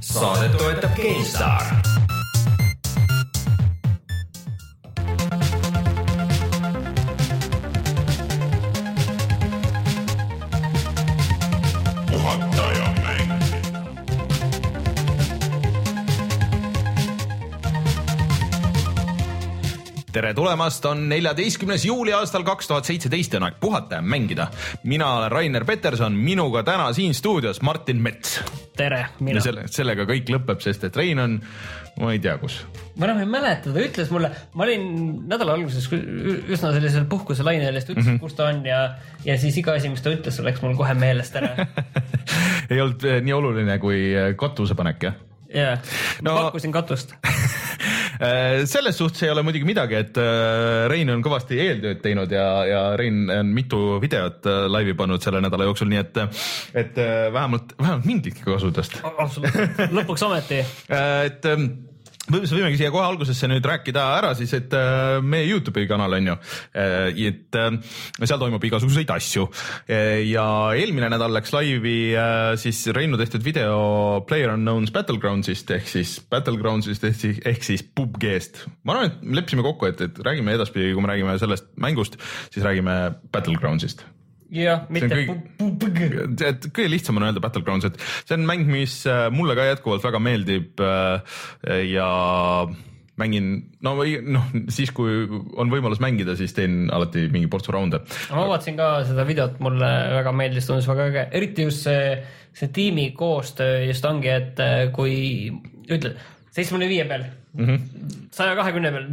saadet toetab GameStar tere tulemast, on neljateistkümnes juuli aastal kaks tuhat seitseteist ja on aeg puhata ja mängida. mina olen Rainer Peterson, minuga täna siin stuudios Martin Mets. Tere, mina. selle, sellega kõik lõpeb, sest et Rein on, ma ei tea, kus. ma enam ei mäleta, ta ütles mulle, ma olin nädala alguses üsna sellisel puhkuselainel ja siis ta ütles mm, -hmm. kus ta on ja, ja siis iga asi, mis ta ütles, läks mul kohe meelest ära ei olnud eh, nii oluline kui eh, katusepanek, jah? jaa, ma no, pakkusin katust selles suhtes ei ole muidugi midagi, et äh, Rein on kõvasti eeltööd teinud ja, ja Rein on mitu videot äh, laivi pannud selle nädala jooksul, nii et, et vähemalt, vähemalt mingitki kasu tast. absoluutselt, lõpuks ometi et ähm, võimegi siia kohe algusesse nüüd rääkida ära siis, et äh, meie Youtube'i kanal on ju, äh, et äh, seal toimub igasuguseid asju. Ja eelmine nädal läks laivi siis Reinu tehtud video PlayerUnknown's Battlegrounds'ist ehk siis Battlegrounds'ist ehk siis, ehk siis PUBG-st. ma arvan, et me leppisime kokku, et, et räägime edaspidi, kui me räägime sellest mängust, siis räägime Battlegrounds'ist jah, mitte kõige, et kõige lihtsam on öelda Battlegrounds, et see on mäng, mis äh, mulle ka jätkuvalt väga meeldib äh, ja mängin, no või noh, siis kui on võimalus mängida, siis teen alati mingi portsu raunde. ma vaatasin ka seda videot, mulle väga meeldis, tundus väga äge, eriti just see, see tiimi koostöö just ongi, et äh, kui ütled seitsmekümne viie peal, mhm. saja kahekümne peal,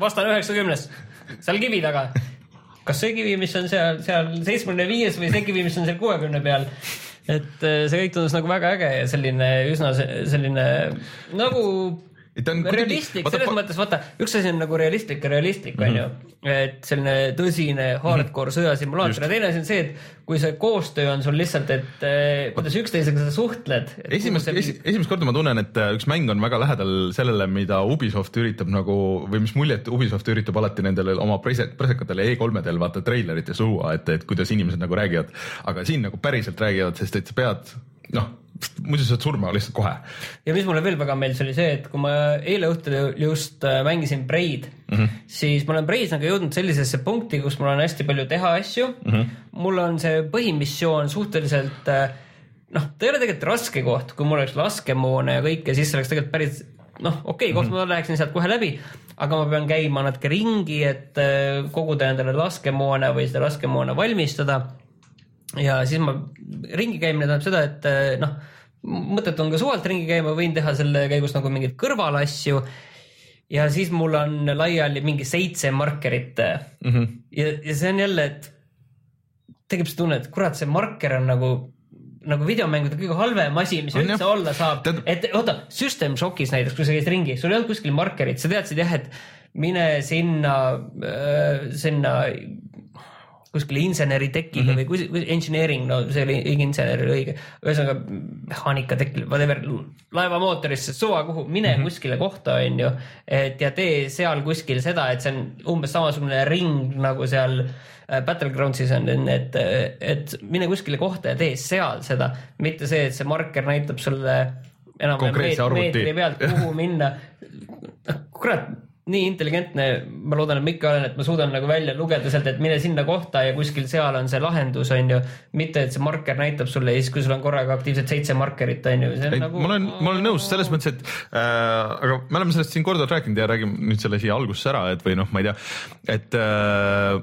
vastane üheksakümnes, seal kivi taga kas see kivi, mis on seal, seal seitsmekümne viies või see kivi, mis on seal kuuekümne peal. et äh, see kõik tundus nagu väga äge ja selline üsna selline nagu realistlik, selles mõttes vaata, üks asi on nagu realistlik ja realistlik mm, onju -hmm., et selline tõsine hardcore sõjasimulaator ja teine asi on see, et kui see koostöö on sul lihtsalt, et eh, kuidas üksteisega sa suhtled. esimest esi, esimest korda ma tunnen, et eh, üks mäng on väga lähedal sellele, mida Ubisoft üritab nagu või mis muljet Ubisoft üritab alati nendele oma prese-, presekatele E3-del vaata treilerites luua, et, et kuidas inimesed nagu räägivad, aga siin nagu päriselt räägivad, sest et sa pead noh muidu saad surma lihtsalt kohe. ja mis mulle veel väga meeldis, oli see, et kui ma eile õhtul just äh, mängisin Braid mm, -hmm. siis ma olen Braid's nagu jõudnud sellisesse punkti, kus mul on hästi palju teha asju mm. -hmm. mul on see põhimissioon suhteliselt äh, noh, ta ei ole tegelikult raske koht, kui mul oleks laskemoona ja kõike, siis oleks tegelikult päris noh, okei okay, koht mm, -hmm. ma läheksin sealt kohe läbi, aga ma pean käima natuke ringi, et äh, koguda endale laskemoona või seda laskemoona valmistada ja siis ma, ringi käimine tähendab seda, et noh, mõttetu on ka suvalt ringi käima, võin teha selle käigus nagu mingeid kõrvalasju. ja siis mul on laiali mingi seitse markerit mm. -hmm. ja, ja see on jälle, et tekib see tunne, et kurat, see marker on nagu nagu videomängude kõige halvem asi, mis on üldse jah. olla saab Tead..., et oota, System Shockis näiteks, kui sa käisid ringi, sul ei olnud kuskil markerit, sa teadsid jah, et mine sinna äh,, sinna kuskile inseneritekile mm -hmm. või kus, engineering, no see oli insener oli õige, ühesõnaga mehaanikatekil, whatever, laevamootorisse, suva kuhu, mine mm -hmm. kuskile kohta, on ju. et ja tee seal kuskil seda, et see on umbes samasugune ring nagu seal äh, Battlegroundsis on, et, et mine kuskile kohta ja tee seal seda, mitte see, et see marker näitab sulle enam-vähem meetri pealt, kuhu minna. kurat nii intelligentne, ma loodan, et ma ikka olen, et ma suudan nagu välja lugeda sealt, et mine sinna kohta ja kuskil seal on see lahendus, on ju. mitte, et see marker näitab sulle ja siis, kui sul on korraga aktiivselt seitse markerit, on ju. Nagu... ma olen, ma olen nõus selles mõttes, et äh, aga me oleme sellest siin korduvalt rääkinud ja räägime nüüd selle siia algusesse ära, et või noh, ma ei tea, et äh,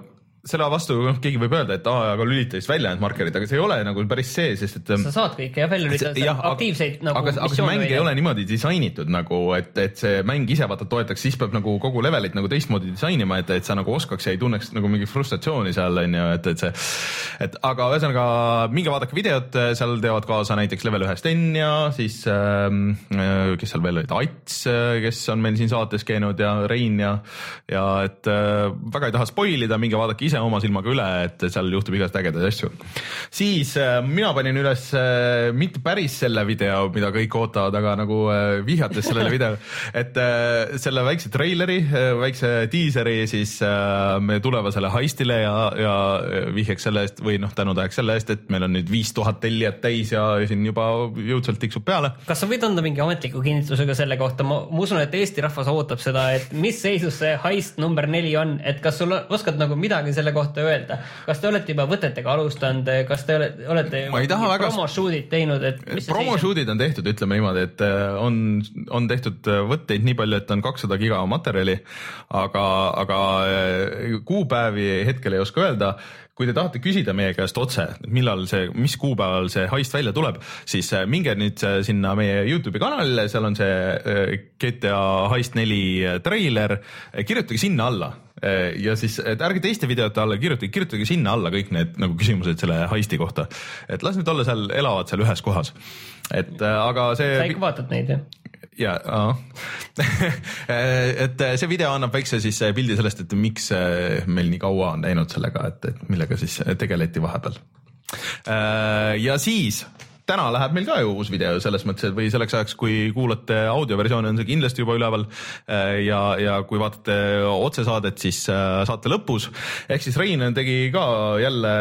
selle vastu noh, keegi võib öelda, et aa, aga lülita siis välja need markerid, aga see ei ole nagu päris see, sest et. sa saad kõike jah välja lülitada, aktiivseid nagu. aga, aga see mäng välja. ei ole niimoodi disainitud nagu, et, et see mäng ise vaata toetaks, siis peab nagu kogu levelit nagu teistmoodi disainima, et, et sa nagu oskaks ja ei tunneks nagu mingit frustratsiooni seal on ju, et, et see. et aga ühesõnaga minge vaadake videot, seal teevad kaasa näiteks level ühe Sten ja siis ähm, äh,, kes seal veel olid, Ats, äh, kes on meil siin saates käinud ja Rein ja, ja et äh, väga ei taha spoil ida, minge vaadake ise ise oma silmaga üle, et seal juhtub igast ägedaid asju. siis äh, mina panin üles äh, mitte päris selle video, mida kõik ootavad, aga nagu äh, vihjates sellele videole, et selle väikse treileri väikse diiseri siis meie tulevasele heistile ja, ja vihjeks selle eest või noh, tänutäheks selle eest, et meil on nüüd viis tuhat tellijat täis ja siin juba jõudsalt tiksub peale. kas sa võid anda mingi ametliku kinnituse ka selle kohta, ma usun, et Eesti rahvas ootab seda, et mis seisus see heist number neli on, et kas sul oskad nagu midagi selle kohta öelda, kas te olete juba võtetega alustanud, kas te olete, olete ma ei taha väga promoshoot'id teinud, et promoshoot'id on tehtud, ütleme niimoodi, et äh, on, on tehtud äh, võtteid nii palju, et on kakssada giga materjali, aga, aga äh, kuupäevi hetkel ei oska öelda kui te tahate küsida meie käest otse, millal see, mis kuupäeval see heist välja tuleb, siis minge nüüd sinna meie Youtube'i kanalile, seal on see GTA heist neli treiler, kirjutage sinna alla ja siis, et ärge teiste videote alla kirjutage, kirjutage sinna alla kõik need nagu küsimused selle heisti kohta. et las need olla seal, elavad seal ühes kohas. et aga see. sa ikka vaatad neid jah? Ja et see video annab väikse siis pildi sellest, et miks meil nii kaua on läinud sellega, et, et millega siis tegeleti vahepeal. ja siis täna läheb meil ka ju uus video selles mõttes, et või selleks ajaks, kui kuulate audioversiooni, on see kindlasti juba üleval. ja, ja kui vaatate otsesaadet, siis saate lõpus. ehk siis Rein tegi ka jälle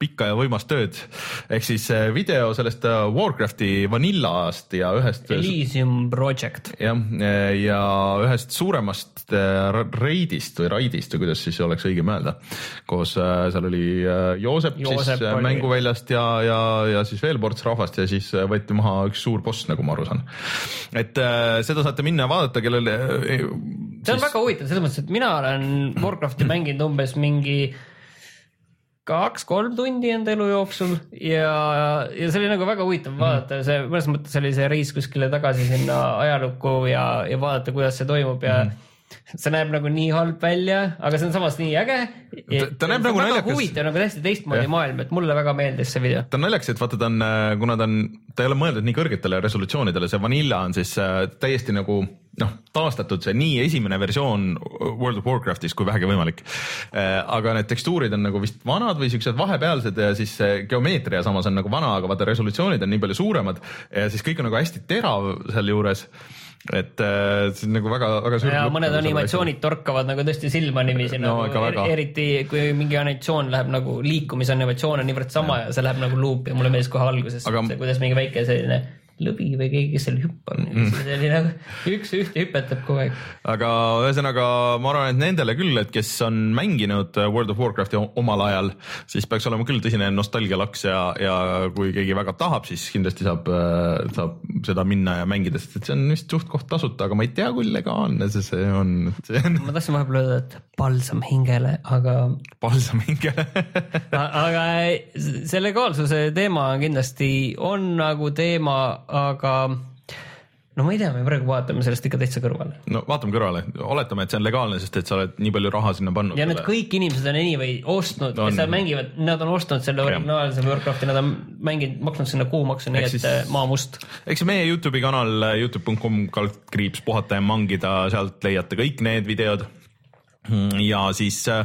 pikka ja võimast tööd. ehk siis äh, video sellest äh, Warcrafti Vanillast ja ühest. Elysium Project. jah, ja ühest suuremast raidist või raidist või kuidas siis oleks õigem öelda. koos seal oli Joosep, Joosep siis oli. mänguväljast ja, ja, ja siis veel ports rahvast ja siis võeti maha üks suur boss, nagu ma aru saan. et seda saate minna ja vaadata, kellel. see on siis... väga huvitav selles mõttes, et mina olen Warcrafti mänginud umbes mingi kaks-kolm tundi enda elu jooksul ja, ja see oli nagu väga huvitav mm. vaadata, see mõnes mõttes oli see reis kuskile tagasi sinna ajalukku ja, ja vaadata, kuidas see toimub ja mm see näeb nagu nii halb välja, aga see on samas nii äge. ta, ta näeb nagu naljakas. huvitav, nagu täiesti teistmoodi maailm, et mulle väga meeldis see video. ta on naljakas, et vaata, ta on, kuna ta on, ta ei ole mõeldud nii kõrgetele resolutsioonidele, see Vanilla on siis äh, täiesti nagu noh, taastatud see nii esimene versioon World of Warcraftis kui vähegi võimalik. Äh, aga need tekstuurid on nagu vist vanad või siuksed vahepealsed ja siis geomeetria samas on nagu vana, aga vaata resolutsioonid on nii palju suuremad ja siis kõik on nagu hästi terav sealjuures et äh, see on nagu väga-väga suur. ja mõned animatsioonid torkavad nagu tõesti silma niiviisi no, nagu er, eriti kui mingi animatsioon läheb nagu liikumisanimatsioon on niivõrd sama ja. ja see läheb nagu luupi ja mulle meeldis kohe alguses Aga... kuidas mingi väike selline lõbi või keegi, kes seal hüppab mm., see oli nagu üks-ühte hüpetab kogu aeg. aga ühesõnaga ma arvan, et nendele küll, et kes on mänginud World of Warcrafti omal ajal, siis peaks olema küll tõsine nostalgialaks ja, ja kui keegi väga tahab, siis kindlasti saab, saab seda minna ja mängida, sest et see on vist suht-koht tasuta, aga ma ei tea, kui legaalne see, see on, see on. ma tahtsin vahepeal öelda, et palsam hingele, aga. palsam hingele aga see legaalsuse teema kindlasti on nagu teema aga no ma ei tea, me praegu vaatame sellest ikka täitsa kõrvale. no vaatame kõrvale, oletame, et see on legaalne, sest et sa oled nii palju raha sinna pannud. ja need kõik inimesed on anyway ostnud, kes seal mängivad, nad on ostnud selle originaalse Warcrafti, nad on mänginud, maksnud sinna kuumaksu, nii et maa must. eks meie Youtube'i kanal Youtube.com kaldkriips puhata ja mangida, sealt leiate kõik need videod. ja siis äh,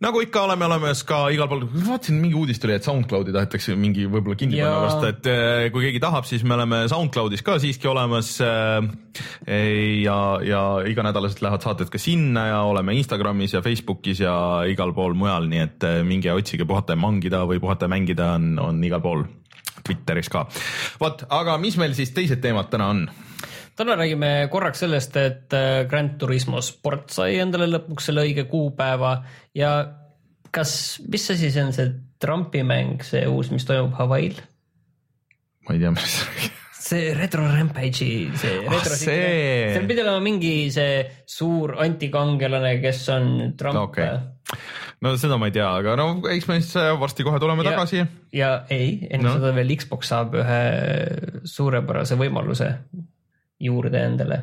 nagu ikka oleme olemas ka igal pool, vaatasin mingi uudis tuli, et SoundCloudi tahetakse mingi võib-olla kinni panna vast, et eh, kui keegi tahab, siis me oleme SoundCloudis ka siiski olemas. Eh, ja, ja iganädalaselt lähevad saated ka sinna ja oleme Instagramis ja Facebookis ja igal pool mujal, nii et eh, minge otsige puhata ja mangida või puhata ja mängida on, on igal pool. Twitteris ka. vot, aga mis meil siis teised teemad täna on? Täna räägime korraks sellest, et äh, Grand Turismo sport sai endale lõpuks selle õige kuupäeva ja kas, mis asi see on, see Trumpi mäng, see uus, mis toimub Hawaii'l? ma ei tea, mis see Retro Rampage'i, see ah, retro oh, see... seal pidi olema mingi see suur antikangelane, kes on Trump okay no seda ma ei tea, aga no eks me siis äh, varsti kohe tuleme ja, tagasi. ja ei, enne no. seda veel Xbox saab ühe suurepärase võimaluse juurde endale.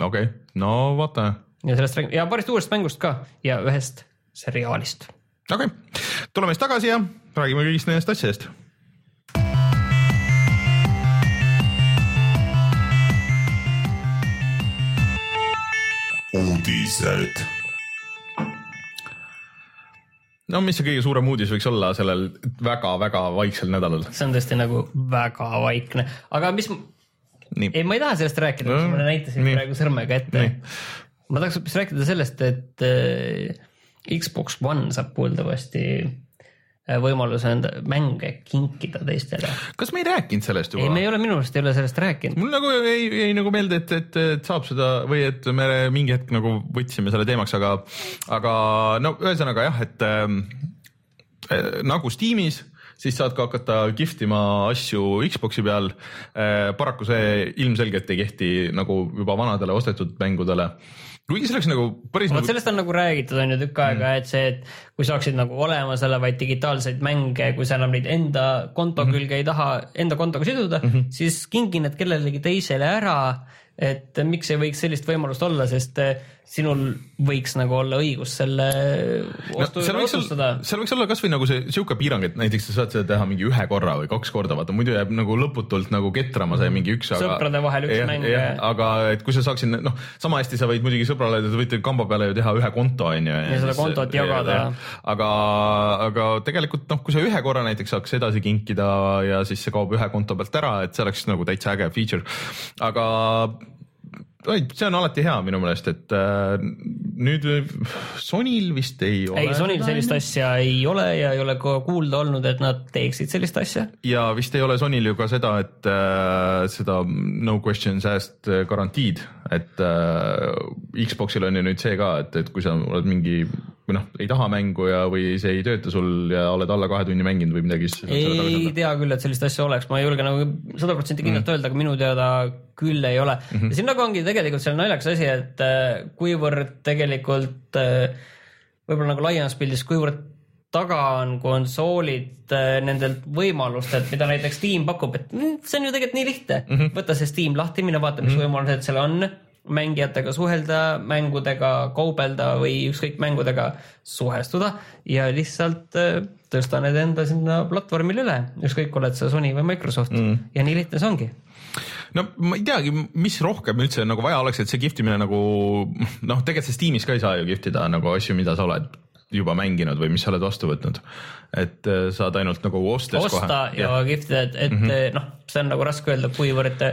okei okay., no vaatame. ja sellest räägime ja paarist uuest mängust ka ja ühest seriaalist. okei okay., tuleme siis tagasi ja räägime kõigist nendest asjadest uudised. no mis see kõige suurem uudis võiks olla sellel väga-väga vaiksel nädalal? see on tõesti nagu väga vaikne, aga mis, ei, ma ei taha sellest rääkida no,, ma näitasin nii. praegu sõrmega ette. ma tahaks hoopis rääkida sellest, et äh, Xbox One saab kuuldavasti Äh, võimaluse enda mänge kinkida teistele. kas me ei rääkinud sellest juba? ei, me ei ole, minu arust ei ole sellest rääkinud. mul nagu ei, jäi nagu meelde, et, et, et saab seda või et me mingi hetk nagu võtsime selle teemaks, aga, aga no ühesõnaga jah, et äh, nagu Steamis siis saad ka hakata kihvtima asju Xbox'i peal äh,. paraku see ilmselgelt ei kehti nagu juba vanadele ostetud mängudele kuigi see oleks nagu päris vot nagu... sellest on nagu räägitud on ju tükk aega mm., et see, et kui saaksid nagu olemasolevaid digitaalseid mänge, kui sa enam neid enda konto mm -hmm. külge ei taha enda kontoga siduda mm, -hmm. siis kingi need kellelegi teisele ära et miks ei võiks sellist võimalust olla, sest eh, sinul võiks nagu olla õigus selle ostu no, otsustada. seal võiks olla kasvõi nagu see sihuke piirang, et näiteks sa saad seda teha mingi ühe korra või kaks korda, vaata muidu jääb nagu lõputult nagu ketrama see mingi üks. sõprade vahel üks ja, mäng. aga et kui sa saaksid, noh, sama hästi sa võid muidugi sõbrale, te võite kamba peale ju teha ühe konto on ju. ja seda kontot jagada. aga, aga tegelikult noh, kui sa ühe korra näiteks saaks edasi kinkida ja siis see kaob ühe konto pealt ära, et see oleks nagu täitsa äge feature. aga see on alati hea minu meelest, et äh, nüüd Sonyl vist ei ole. ei, Sonyl sellist asja ei ole ja ei ole ka kuulda olnud, et nad teeksid sellist asja. ja vist ei ole Sonyl ju ka seda, et äh, seda no questions asked garantiid, et äh, Xbox'il on ju nüüd see ka, et, et kui sa oled mingi või noh, ei taha mängu ja, või see ei tööta sul ja oled alla kahe tunni mänginud või midagi, siis. ei tea küll, et sellist asja oleks, ma ei julge nagu sada protsenti kindlalt mm. öelda, aga minu teada küll ei ole mm. -hmm. ja siin nagu ongi tegelikult seal naljakas asi, et äh, kuivõrd tegelikult äh, võib-olla nagu laiemas pildis, kuivõrd taga on konsoolid äh, nendelt võimalustelt, mida näiteks Steam pakub, et see on ju tegelikult nii lihtne mm. -hmm. võta see Steam lahti, mine vaata, mis mm -hmm. võimalused seal on mängijatega suhelda, mängudega kaubelda või ükskõik mängudega suhestuda ja lihtsalt tõsta need enda sinna platvormile üle, ükskõik, oled sa Sony või Microsoft mm. ja nii lihtne see ongi no ma ei teagi, mis rohkem üldse nagu vaja oleks, et see kihvtimine nagu noh, tegelikult sa Steamis ka ei saa ju kihtida nagu asju, mida sa oled juba mänginud või mis sa oled vastu võtnud. et äh, saad ainult nagu ostes osta kohe. ja, kihtida, et, et mm -hmm. noh, see on nagu raske öelda, kuivõrd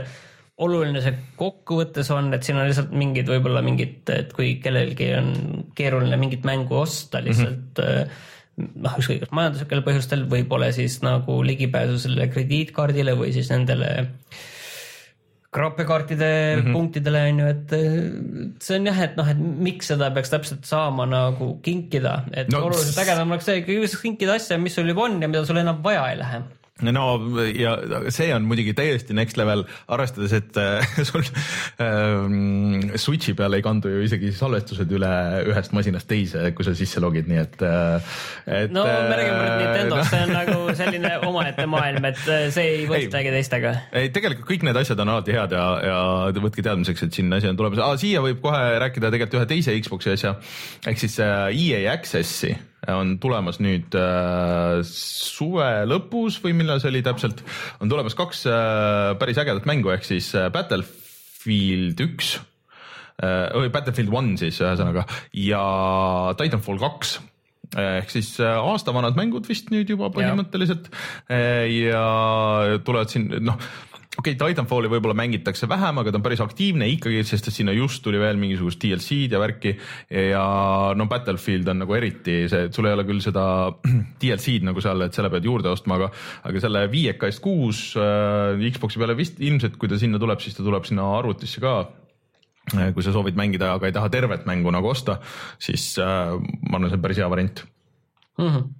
oluline see kokkuvõttes on, et siin on lihtsalt mingid, võib-olla mingid, et kui kellelgi on keeruline mingit mängu osta lihtsalt mm -hmm. noh, ükskõik kas majanduslikel põhjustel või pole siis nagu ligipääsu sellele krediitkaardile või siis nendele graafikaartide mm -hmm. punktidele on ju, et see on jah, et noh, et miks seda peaks täpselt saama nagu kinkida, et no, oluliselt ägedam oleks see, kui kinkida asja, mis sul juba on ja mida sul enam vaja ei lähe no ja see on muidugi täiesti next level, arvestades, et äh, sul ähm, Switch'i peale ei kandu ju isegi salvestused üle ühest masinast teise, kui sa sisse logid, nii et, äh, et. no me räägime praegu Nintendost no., see on nagu selline omaette maailm, et äh, see ei võistlegi teistega. ei, tegelikult kõik need asjad on alati head ja, ja võtke teadmiseks, et siin asi on tulemas ah,, siia võib kohe rääkida tegelikult ühe teise Xbox'i asja ehk siis EA Access'i on tulemas nüüd äh, suve lõpus või millal see oli täpselt, on tulemas kaks äh, päris ägedat mängu, ehk siis äh, Battlefield üks äh,, või Battlefield One siis ühesõnaga ja Titanfall kaks. Ehk siis äh, aastavanad mängud vist nüüd juba põhimõtteliselt. Ja, äh, ja tulevad siin noh okei okay,, Titanfalli võib-olla mängitakse vähem, aga ta on päris aktiivne ikkagi, sest et sinna just tuli veel mingisugust DLC-d ja värki. Ja no Battlefield on nagu eriti see, et sul ei ole küll seda DLC-d nagu seal, et selle pead juurde ostma, aga aga selle viieka eest kuus äh, Xbox'i peale vist ilmselt, kui ta sinna tuleb, siis ta tuleb sinna arvutisse ka. Äh, kui sa soovid mängida, aga ei taha tervet mängu nagu osta, siis äh, ma arvan, see on päris hea variant. Mm. -hmm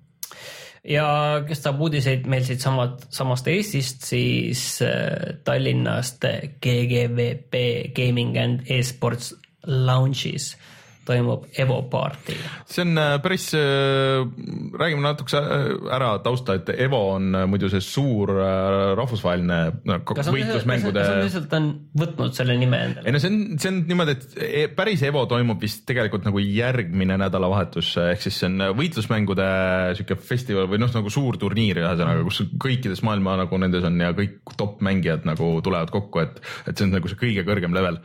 ja kes tahab uudiseid meil siit samad, samast Eestist, siis äh, Tallinnast GGVP Gaming and Esports Lounge'is toimub Evo party. see on äh, päris, äh, räägime natukese äh, ära tausta, et Evo on muidu see suur rahvusvaheline võitlusmängude. kas nad lihtsalt on võtnud selle nime endale? ei no see on, see on niimoodi, et e, päris Evo toimub vist tegelikult nagu järgmine nädalavahetus, ehk siis see on võitlusmängude sihuke festival või noh, nagu suur turniir ühesõnaga, kus kõikides maailma nagu nendes on ja kõik top mängijad nagu tulevad kokku, et, et see on nagu see kõige kõrgem level.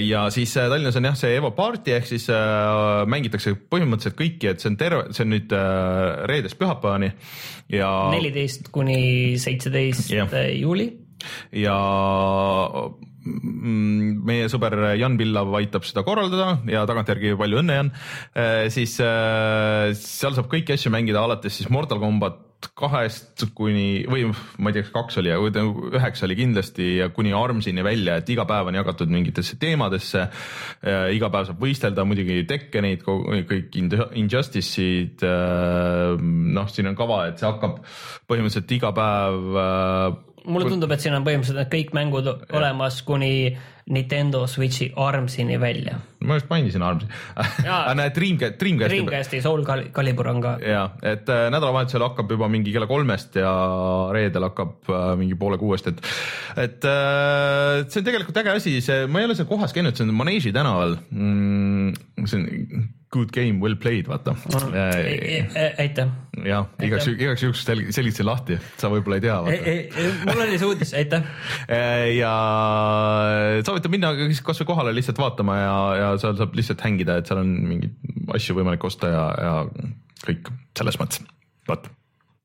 ja siis Tallinnas on jah, see Evo party lahti, ehk siis äh, mängitakse põhimõtteliselt kõiki, et see on terve, see on nüüd äh, reedest pühapäevani ja neliteist kuni seitseteist juuli. ja mm, meie sõber Jan Pillav aitab seda korraldada ja tagantjärgi palju õnne, Jan. siis äh, seal saab kõiki asju mängida alates siis Mortal Combat kahest kuni või ma ei tea, kas kaks oli, aga üheksa oli kindlasti ja kuni Armsini välja, et iga päev on jagatud mingitesse teemadesse. iga päev saab võistelda muidugi Tekkenid, kõik Ind- Injustice'id. noh, siin on kava, et see hakkab põhimõtteliselt iga päv äh, mulle tundub, et siin on põhimõtteliselt kõik mängud olemas kuni Nintendo Switchi Armsini välja. Ma just mainisin Armsi. Aga näed, Dreamcast, Dreamcasti Dreamcasti Soul Cal- Calibur on ka. ja et äh, nädalavahetusel hakkab juba mingi kella kolmest ja reedel hakkab äh, mingi poole kuuest, et et äh, see on tegelikult äge asi, see, ma ei ole seal kohas käinud, see on Maneeži tänaval mm,. see on good game well played, vaata äh,. aitäh. jah, igaks, igaks juhuks sel- selgitasin lahti, sa võib-olla ei tea, mul oli see uudis, aitäh. ja soovitan minna kasvõi kohale lihtsalt vaatama ja, ja seal saab lihtsalt hängida, et seal on mingeid asju võimalik osta ja, ja kõik selles mõttes. vot,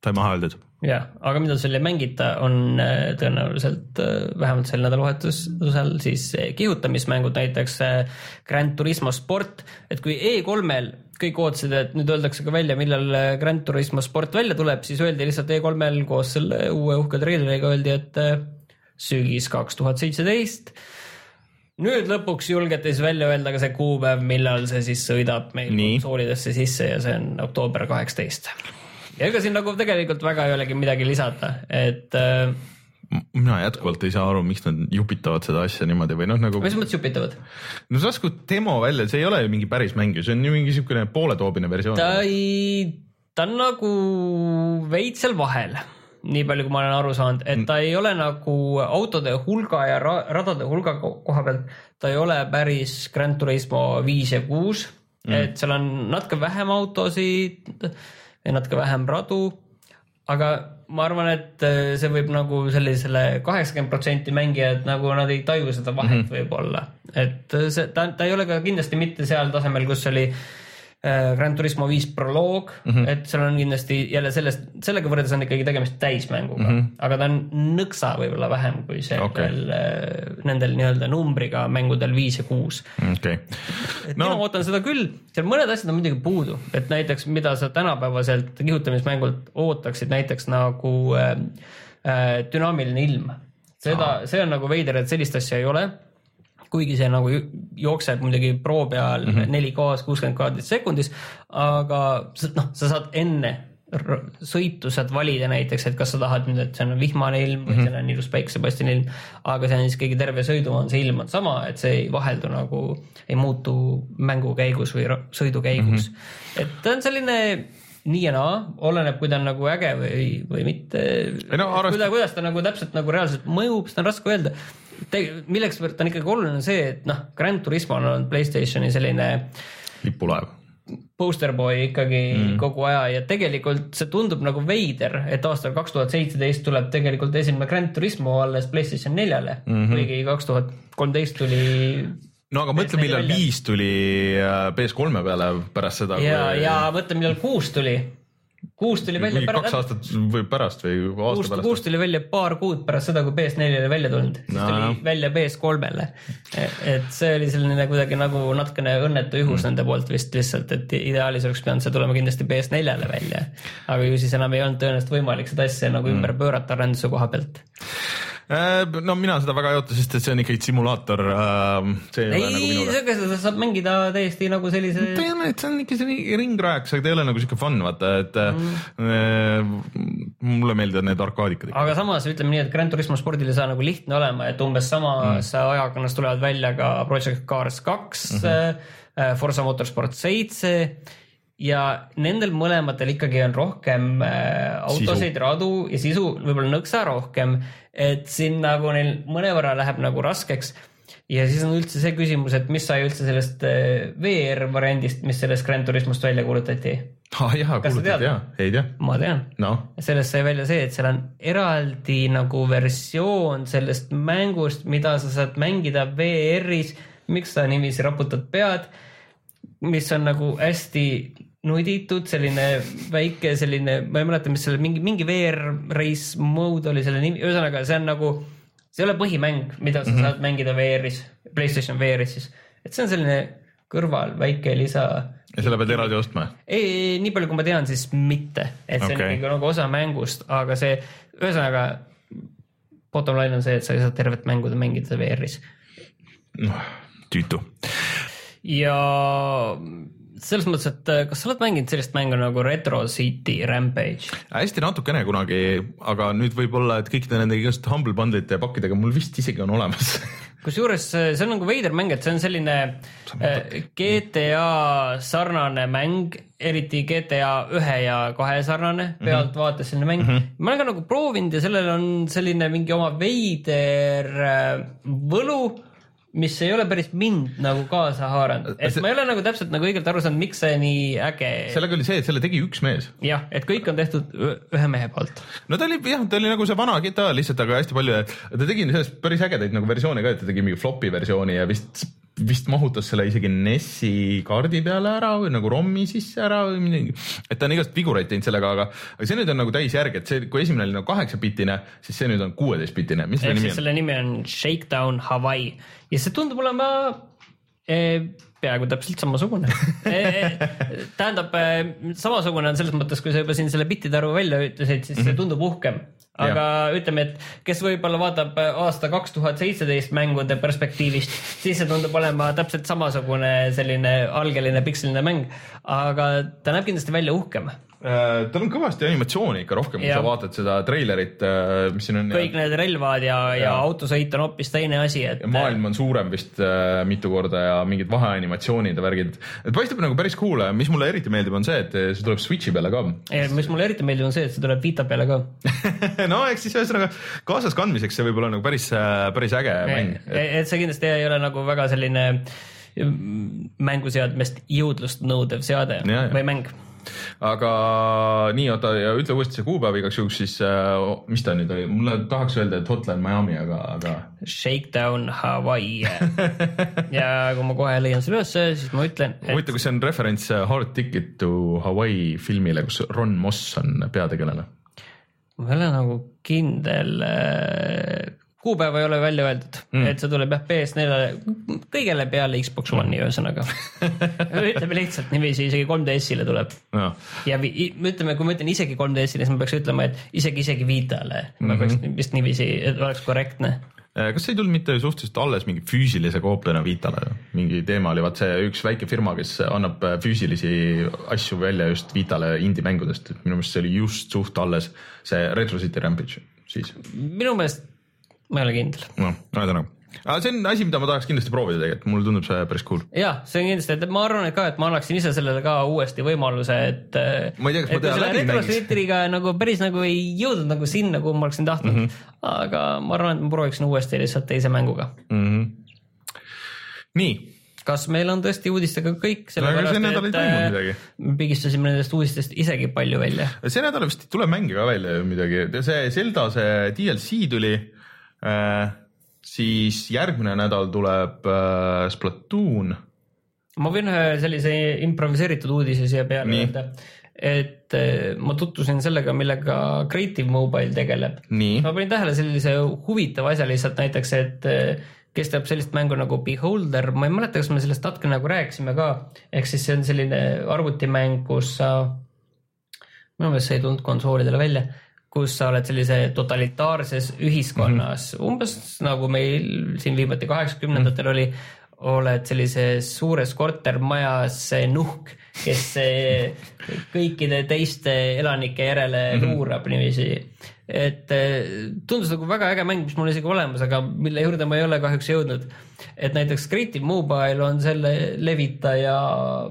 sai maha öeldud. jah, aga mida seal ei mängita, on äh, tõenäoliselt äh, vähemalt sel nädalavahetusel siis äh, kihutamismängud, näiteks äh, Gran Turismo sport, et kui E3-l kõik ootasid, et nüüd öeldakse ka välja, millal äh, Gran Turismo sport välja tuleb, siis öeldi lihtsalt E3-l koos selle uue uhke treileriga öeldi, et sügis kaks tuhat seitseteist nüüd lõpuks julgeti siis välja öelda ka see kuupäev, millal see siis sõidab meil konsoolidesse sisse ja see on oktoober kaheksateist. ja ega siin nagu tegelikult väga ei olegi midagi lisada, et äh, mina jätkuvalt ei saa aru, miks nad jupitavad seda asja niimoodi või noh, nagu mis mõttes jupitavad? no sa laskud demo välja, see ei ole ju mingi päris mäng ju, see on ju mingi siukene pooletoobine versioon. ta ei, ta on nagu veits seal vahel, nii palju, kui ma olen aru saanud, et ta ei ole nagu autode hulga ja ra radade hulga ko- koha pealt, ta ei ole päris Gran Turismo viis ja kuus mm., et seal on natuke vähem autosid ja natuke vähem radu, aga ma arvan, et äh, see võib nagu sellisele kaheksakümmend protsenti mängijad nagu nad ei taju seda vahet mm -hmm. võib-olla, et äh, see, ta, ta ei ole ka kindlasti mitte seal tasemel, kus oli äh, Gran Turismo viis proloog mm, -hmm. et seal on kindlasti jälle sellest, sellega võrreldes on ikkagi tegemist täismänguga mm, -hmm. aga ta on nõksa võib-olla vähem kui see okay. veel äh, nendel nii-öelda numbriga mängudel viis ja kuus okei, et no. mina ootan seda küll, seal mõned asjad on muidugi puudu, et näiteks mida sa tänapäevaselt kihutamismängult ootaksid, näiteks nagu äh, äh, dünaamiline ilm. seda, see on nagu veider, et sellist asja ei ole. Kuigi see nagu jookseb muidugi pro peal mm -hmm. 4K-s kuuskümmend kaadrit sekundis, aga noh, sa saad enne sõitu saad valida näiteks, et kas sa tahad nüüd, et see on vihmane ilm või mm -hmm. seal on ilus päiksepaistine ilm, aga see on siis ikkagi terve sõidu on see ilm on sama, et see ei vaheldu nagu, ei muutu mängu käigus või sõidu käigus mm. -hmm. et ta on selline nii ja naa, oleneb, kui ta on nagu äge või, või mitte. No arvest- kuidas, kuidas ta nagu täpselt nagu reaalselt mõjub, seda on raske öelda. Milleks ta on ikkagi oluline see, et noh, Gran Turismo on olnud Playstationi selline lipulaev. poster boy ikkagi mm. kogu aja ja tegelikult see tundub nagu veider, et aastal kaks tuhat seitseteist tuleb tegelikult esimene Gran Turismo alles Playstation neljale mm, -hmm. kuigi kaks tuhat kolmteist tuli no aga mõtle, millal välja. viis tuli äh, PS3 peale pärast seda. ja, ja mõtle, millal kuus tuli. Kuus tuli välja mingi kaks aastat või pärast või aasta kuus, pärast. kuus tuli välja paar kuud pärast seda, kui PS4-le välja tulnud, siis No, tuli välja PS3-le. et see oli selline kuidagi nagu natukene õnnetu juhus mm. nende poolt vist lihtsalt, et ideaalis oleks pidanud see tulema kindlasti PS4-le välja. aga ju siis enam ei olnud tõenäoliselt võimalik seda asja nagu ümber pöörata arenduse koha pealt. Äh, no mina seda väga ei oota, sest et see on ikkagi simulaator. see ei ole nagu ei, siuke seda saab mängida täiesti nagu sellise tean, et see on ikka selline ringrajaks, aga ta ei ole nagu siuke fun, vaata, et mm. mulle meeldivad need arkaadikad aga samas ütleme nii, et Gran Turismo spordil ei saa nagu lihtne olema, et umbes samas mm. ajakonnas tulevad välja ka Project Cars kaks mm, -hmm. Forsa Motorsport seitse ja nendel mõlematel ikkagi on rohkem äh, autosid, radu ja sisu võib-olla nõksa rohkem, et siin nagu neil mõnevõrra läheb nagu raskeks ja siis on üldse see küsimus, et mis sai üldse sellest äh, VR variandist, mis sellest Gran Turismost välja kuulutati? ah jaa, tead? jaa, ei tea, ma tean noh. sellest sai välja see, et seal on eraldi nagu versioon sellest mängust, mida sa saad mängida VR-is. miks sa niiviisi raputad pead? mis on nagu hästi nuditud, selline väike selline, ma ei mäleta, mis selle mingi, mingi VR-race mode oli selle nimi, ühesõnaga see on nagu, see ei ole põhimäng, mida sa mm -hmm. saad mängida VR-is, Playstation VR-is siis, et see on selline kõrval väike lisa. ja selle pead eraldi ostma? ei, nii palju, kui ma tean, siis mitte, et see okay. on ikkagi nagu osa mängust, aga see, ühesõnaga bottom line on see, et sa ei saa tervet mängu mängida VR-is. noh, tüütu. ja selles mõttes, et äh, kas sa oled mänginud sellist mängu nagu Retro City Rampage? hästi natukene kunagi, aga nüüd võib-olla, et kõikide nende igasuguste Humble Bundle'ite ja pakkidega mul vist isegi on olemas kusjuures äh, see on nagu veider mäng, et see on selline äh, GTA sarnane mäng, eriti GTA ühe ja kahe sarnane mhm. pealtvaates selline mäng mm. -hmm. ma olen ka nagu proovinud ja sellel on selline mingi oma veider võlu mis ei ole päris mind nagu kaasa haaranud, et see... ma ei ole nagu täpselt nagu õigelt aru saanud, miks see nii äge. sellega oli see, et selle tegi üks mees. jah, et kõik on tehtud ühe mehe poolt. no ta oli jah, ta oli nagu see vana GTA lihtsalt, aga hästi palju, ta tegi sellest päris ägedaid nagu versioone ka, et ta tegi mingi flopi versiooni ja vist vist mahutas selle isegi NES-i kaardi peale ära või nagu ROM-i sisse ära või midagi. et ta on igast vigureid teinud sellega, aga, aga see nüüd on nagu täisjärg, et see, kui esimene oli nagu kaheksapiltine, siis see nüüd on selle nimi on? selle nimi on Shakedown Hawaii ja see tundub olema eh, peaaegu täpselt samasugune. Tähendab, eh, samasugune on selles mõttes, kui sa juba siin selle bittide arvu välja ütlesid, siis see mhm. tundub uhkem. Aga ja. ütleme, et kes võib-olla vaatab aasta kaks tuhat seitseteist mängude perspektiivist, siis see tundub olema täpselt samasugune selline algeline pikseline mäng, aga ta näeb kindlasti välja uhkem. Äh, tal on kõvasti animatsiooni ikka rohkem, kui sa vaatad seda treilerit, äh, mis siin on. kõik ja... need relvad ja, ja, ja autosõit on hoopis teine asi, et. maailm on suurem vist äh, mitu korda ja mingid vaheanimatsioonid ja värgid. et paistab nagu päris cool, mis mulle eriti meeldib, on see, et see tuleb Switchi peale ka. mis mulle eriti meeldib, on see, et see tuleb Vita peale ka no eks siis ühesõnaga kaasaskandmiseks see võib olla nagu päris, päris äge mäng. et see kindlasti ei ole nagu väga selline mm, mänguseadmest jõudlust nõudev seade ja, või mäng aga nii, oota ja ütle uuesti see kuupäev igaks juhuks siis äh,, mis ta nüüd oli, mulle tahaks öelda, et Hotline Miami, aga, aga. Shakedown Hawaii ja kui ma kohe leian selle ülesse, siis ma ütlen et.... huvitav, kas see on referents äh, Hard Ticket to Hawaii filmile, kus Ron Moss on peategelane? ma ei ole nagu kindel äh, kuupäeva ei ole välja öeldud mm., et see tuleb jah PS4-le, kõigele peale Xbox One'i ühesõnaga ütleme lihtsalt niiviisi, isegi 3DS-ile tuleb no.. ja ütleme, kui ma ütlen isegi 3DS-ile, siis ma peaks ütlema, et isegi, isegi Vitale mm, -hmm. ma peaks mhm. vist niiviisi, et oleks korrektne äh, kas ei tulnud mitte suhteliselt alles mingi füüsilise koopiana Vitale, mingi teema oli vaat see üks väike firma, kes annab äh, füüsilisi asju välja just Vitale indie-mängudest, et minu meelest see oli just suht alles, see Retro City Rampage siis. minu meelest ma ei ole kindel. noh, ühesõnaga aga see on asi, mida ma tahaks kindlasti proovida tegelikult, mulle tundub see päris cool. jah, see on kindlasti, et ma arvan, et ka, et ma annaksin ise sellele ka uuesti võimaluse, et. ma ei tea, kas ma tean läbi. Retroslitriga nagu päris nagu ei jõudnud nagu sinna, kuhu ma oleksin tahtnud mm, -hmm. aga ma arvan, et ma prooviksin uuesti lihtsalt teise mänguga mm. -hmm. nii kas meil on tõesti uudistega kõik, sellepärast et äh, me pigistasime nendest uudistest isegi palju välja. see nädal vist ei tule mänge ka välja ju midagi, see Zelda see DLC tuli siis järgmine nädal tuleb äh, Splatoon. ma võin ühe sellise improviseeritud uudise siia peale öelda, et äh, ma tutvusin sellega, millega Creative Mobile tegeleb. ma panin tähele sellise huvitava asja lihtsalt näiteks, et kes teab sellist mängu nagu Beholder, ma ei mäleta, kas me sellest natuke nagu rääkisime ka, ehk siis see on selline arvutimäng, kus sa, minu meelest see ei tulnud konsoolidele välja kus sa oled sellise totalitaarses ühiskonnas mm, -hmm. umbes nagu meil siin viimati kaheksakümnendatel oli, oled sellises suures kortermajas nuhk, kes kõikide teiste elanike järele mm -hmm. luurab niiviisi. Et tundus nagu väga äge mäng, mis mul isegi olemas, aga mille juurde ma ei ole kahjuks jõudnud et näiteks Creative Mobile on selle levitaja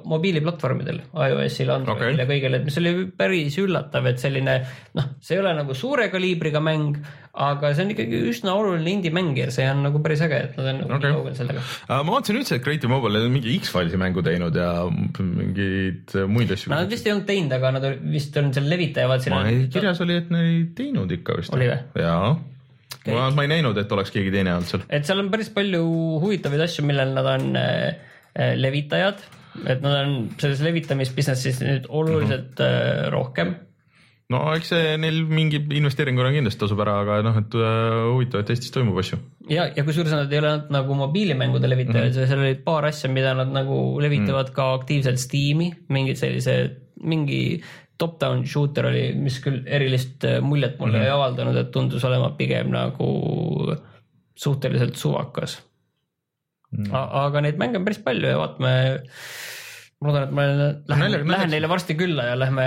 mobiiliplatvormidel, iOS-il, Androidil okay. ja kõigil, et mis oli päris üllatav, et selline noh, see ei ole nagu suure kaliibriga mäng, aga see on ikkagi üsna oluline indie-mäng ja see on nagu päris äge, et nad on nagu okay. kaugel sellega. ma vaatasin üldse, et Creative Mobile on mingi X-Filesi mängu teinud ja mingeid muid asju. Nad vist ei olnud teinud, aga nad vist on seal levitajad. ma ei, kirjas oli, et nad ei teinud ikka vist. oli või? jaa ma, ma ei näinud, et oleks keegi teine olnud seal. et seal on päris palju huvitavaid asju, millel nad on äh, äh levitajad et nad on selles levitamisbusinessis nüüd oluliselt mm -hmm. rohkem no eks see neil mingi investeeringuna kindlasti tasub ära, aga noh, et huvitav, et Eestis toimub asju. ja, ja kusjuures nad ei ole ainult nagu mobiilimängude levitajad mm, -hmm. seal olid paar asja, mida nad nagu levitavad mm -hmm. ka aktiivselt Steam'i, mingid sellised, mingi top-down shooter oli, mis küll erilist äh, muljet mulle mm -hmm. ei avaldanud, et tundus olema pigem nagu suhteliselt suvakas mm. -hmm. aga neid mänge on päris palju ja vaatame, ma loodan, et ma lähen, lähen neile varsti külla ja lähme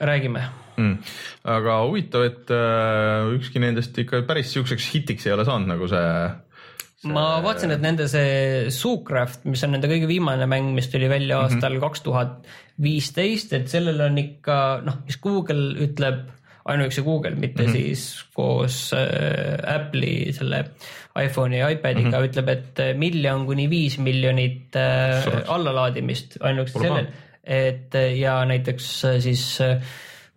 räägime mm.. aga huvitav, et äh, ükski nendest ikka päris siukseks hitiks ei ole saanud nagu see, see.... ma vaatasin, et nende see Zoocraft, mis on nende kõige viimane mäng, mis tuli välja mhm. aastal kaks tuhat viisteist, et sellel on ikka noh, mis Google ütleb ainuüksi Google, mitte mm -hmm. siis koos äh, Apple'i selle iPhone'i ja iPadiga mm -hmm. ütleb, et äh, miljon kuni viis miljonit äh, allalaadimist ainuüksi sellel, et äh, ja näiteks äh, siis äh,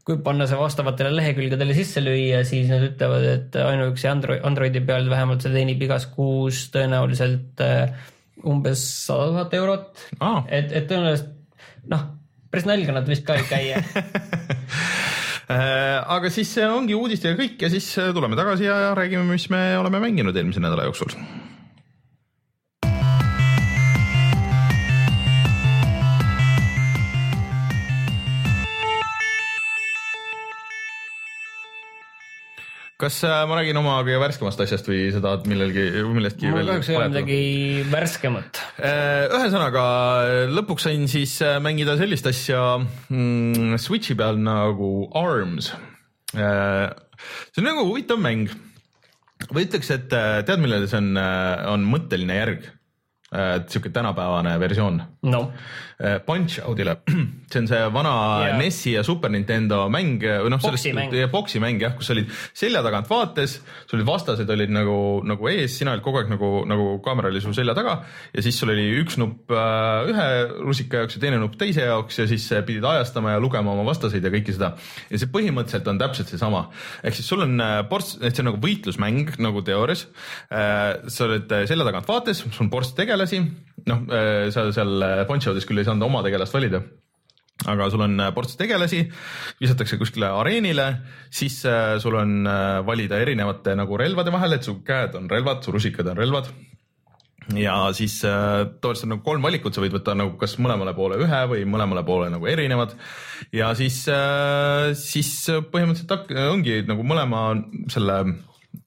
kui panna see vastavatele lehekülgedele sisse lüüa, siis nad ütlevad, et ainuüksi Android, Androidi peal vähemalt see teenib igas kuus tõenäoliselt äh, umbes sada tuhat eurot. Ah.. et, et tõenäoliselt noh, päris nalga nad vist ka ei käi äh, aga siis ongi uudistega kõik ja siis tuleme tagasi ja räägime, mis me oleme mänginud eelmise nädala jooksul kas äh, ma räägin oma kõige värskemast asjast või sa tahad millelgi, millestki mul kahjuks ei ole midagi värskemat. Äh, ühesõnaga lõpuks sain siis äh, mängida sellist asja mm, Switchi peal nagu Arms. see on nagu huvitav mäng või ütleks, et tead, millele see on, on mõtteline järg sihuke tänapäevane versioon no.. Punch Outile, see on see vana yeah. NES-i ja Super Nintendo mäng või noh, sellest boksi mäng jah, kus sa olid selja tagant vaates, sul olid vastased olid nagu, nagu ees, sina olid kogu aeg nagu, nagu kaamera oli sul selja taga ja siis sul oli üks nupp äh, ühe rusika jaoks ja teine nupp teise jaoks ja siis pidid ajastama ja lugema oma vastaseid ja kõike seda. ja see põhimõtteliselt on täpselt seesama, ehk siis sul on ports, et see on nagu võitlusmäng nagu teoorias äh,. sa oled selja tagant vaates, sul on ports tegelasi tegelasi, noh, sa seal Poncho'des küll ei saanud oma tegelast valida aga sul on äh, ports tegelasi, visatakse kuskile areenile, siis sul on valida erinevate nagu relvade vahel, et su käed on relvad, su rusikad on relvad. ja siis tavaliselt on nagu kolm valikut, sa võid võtta nagu kas mõlemale poole ühe või mõlemale poole nagu erinevad. ja siis, siis põhimõtteliselt ongi nagu mõlema selle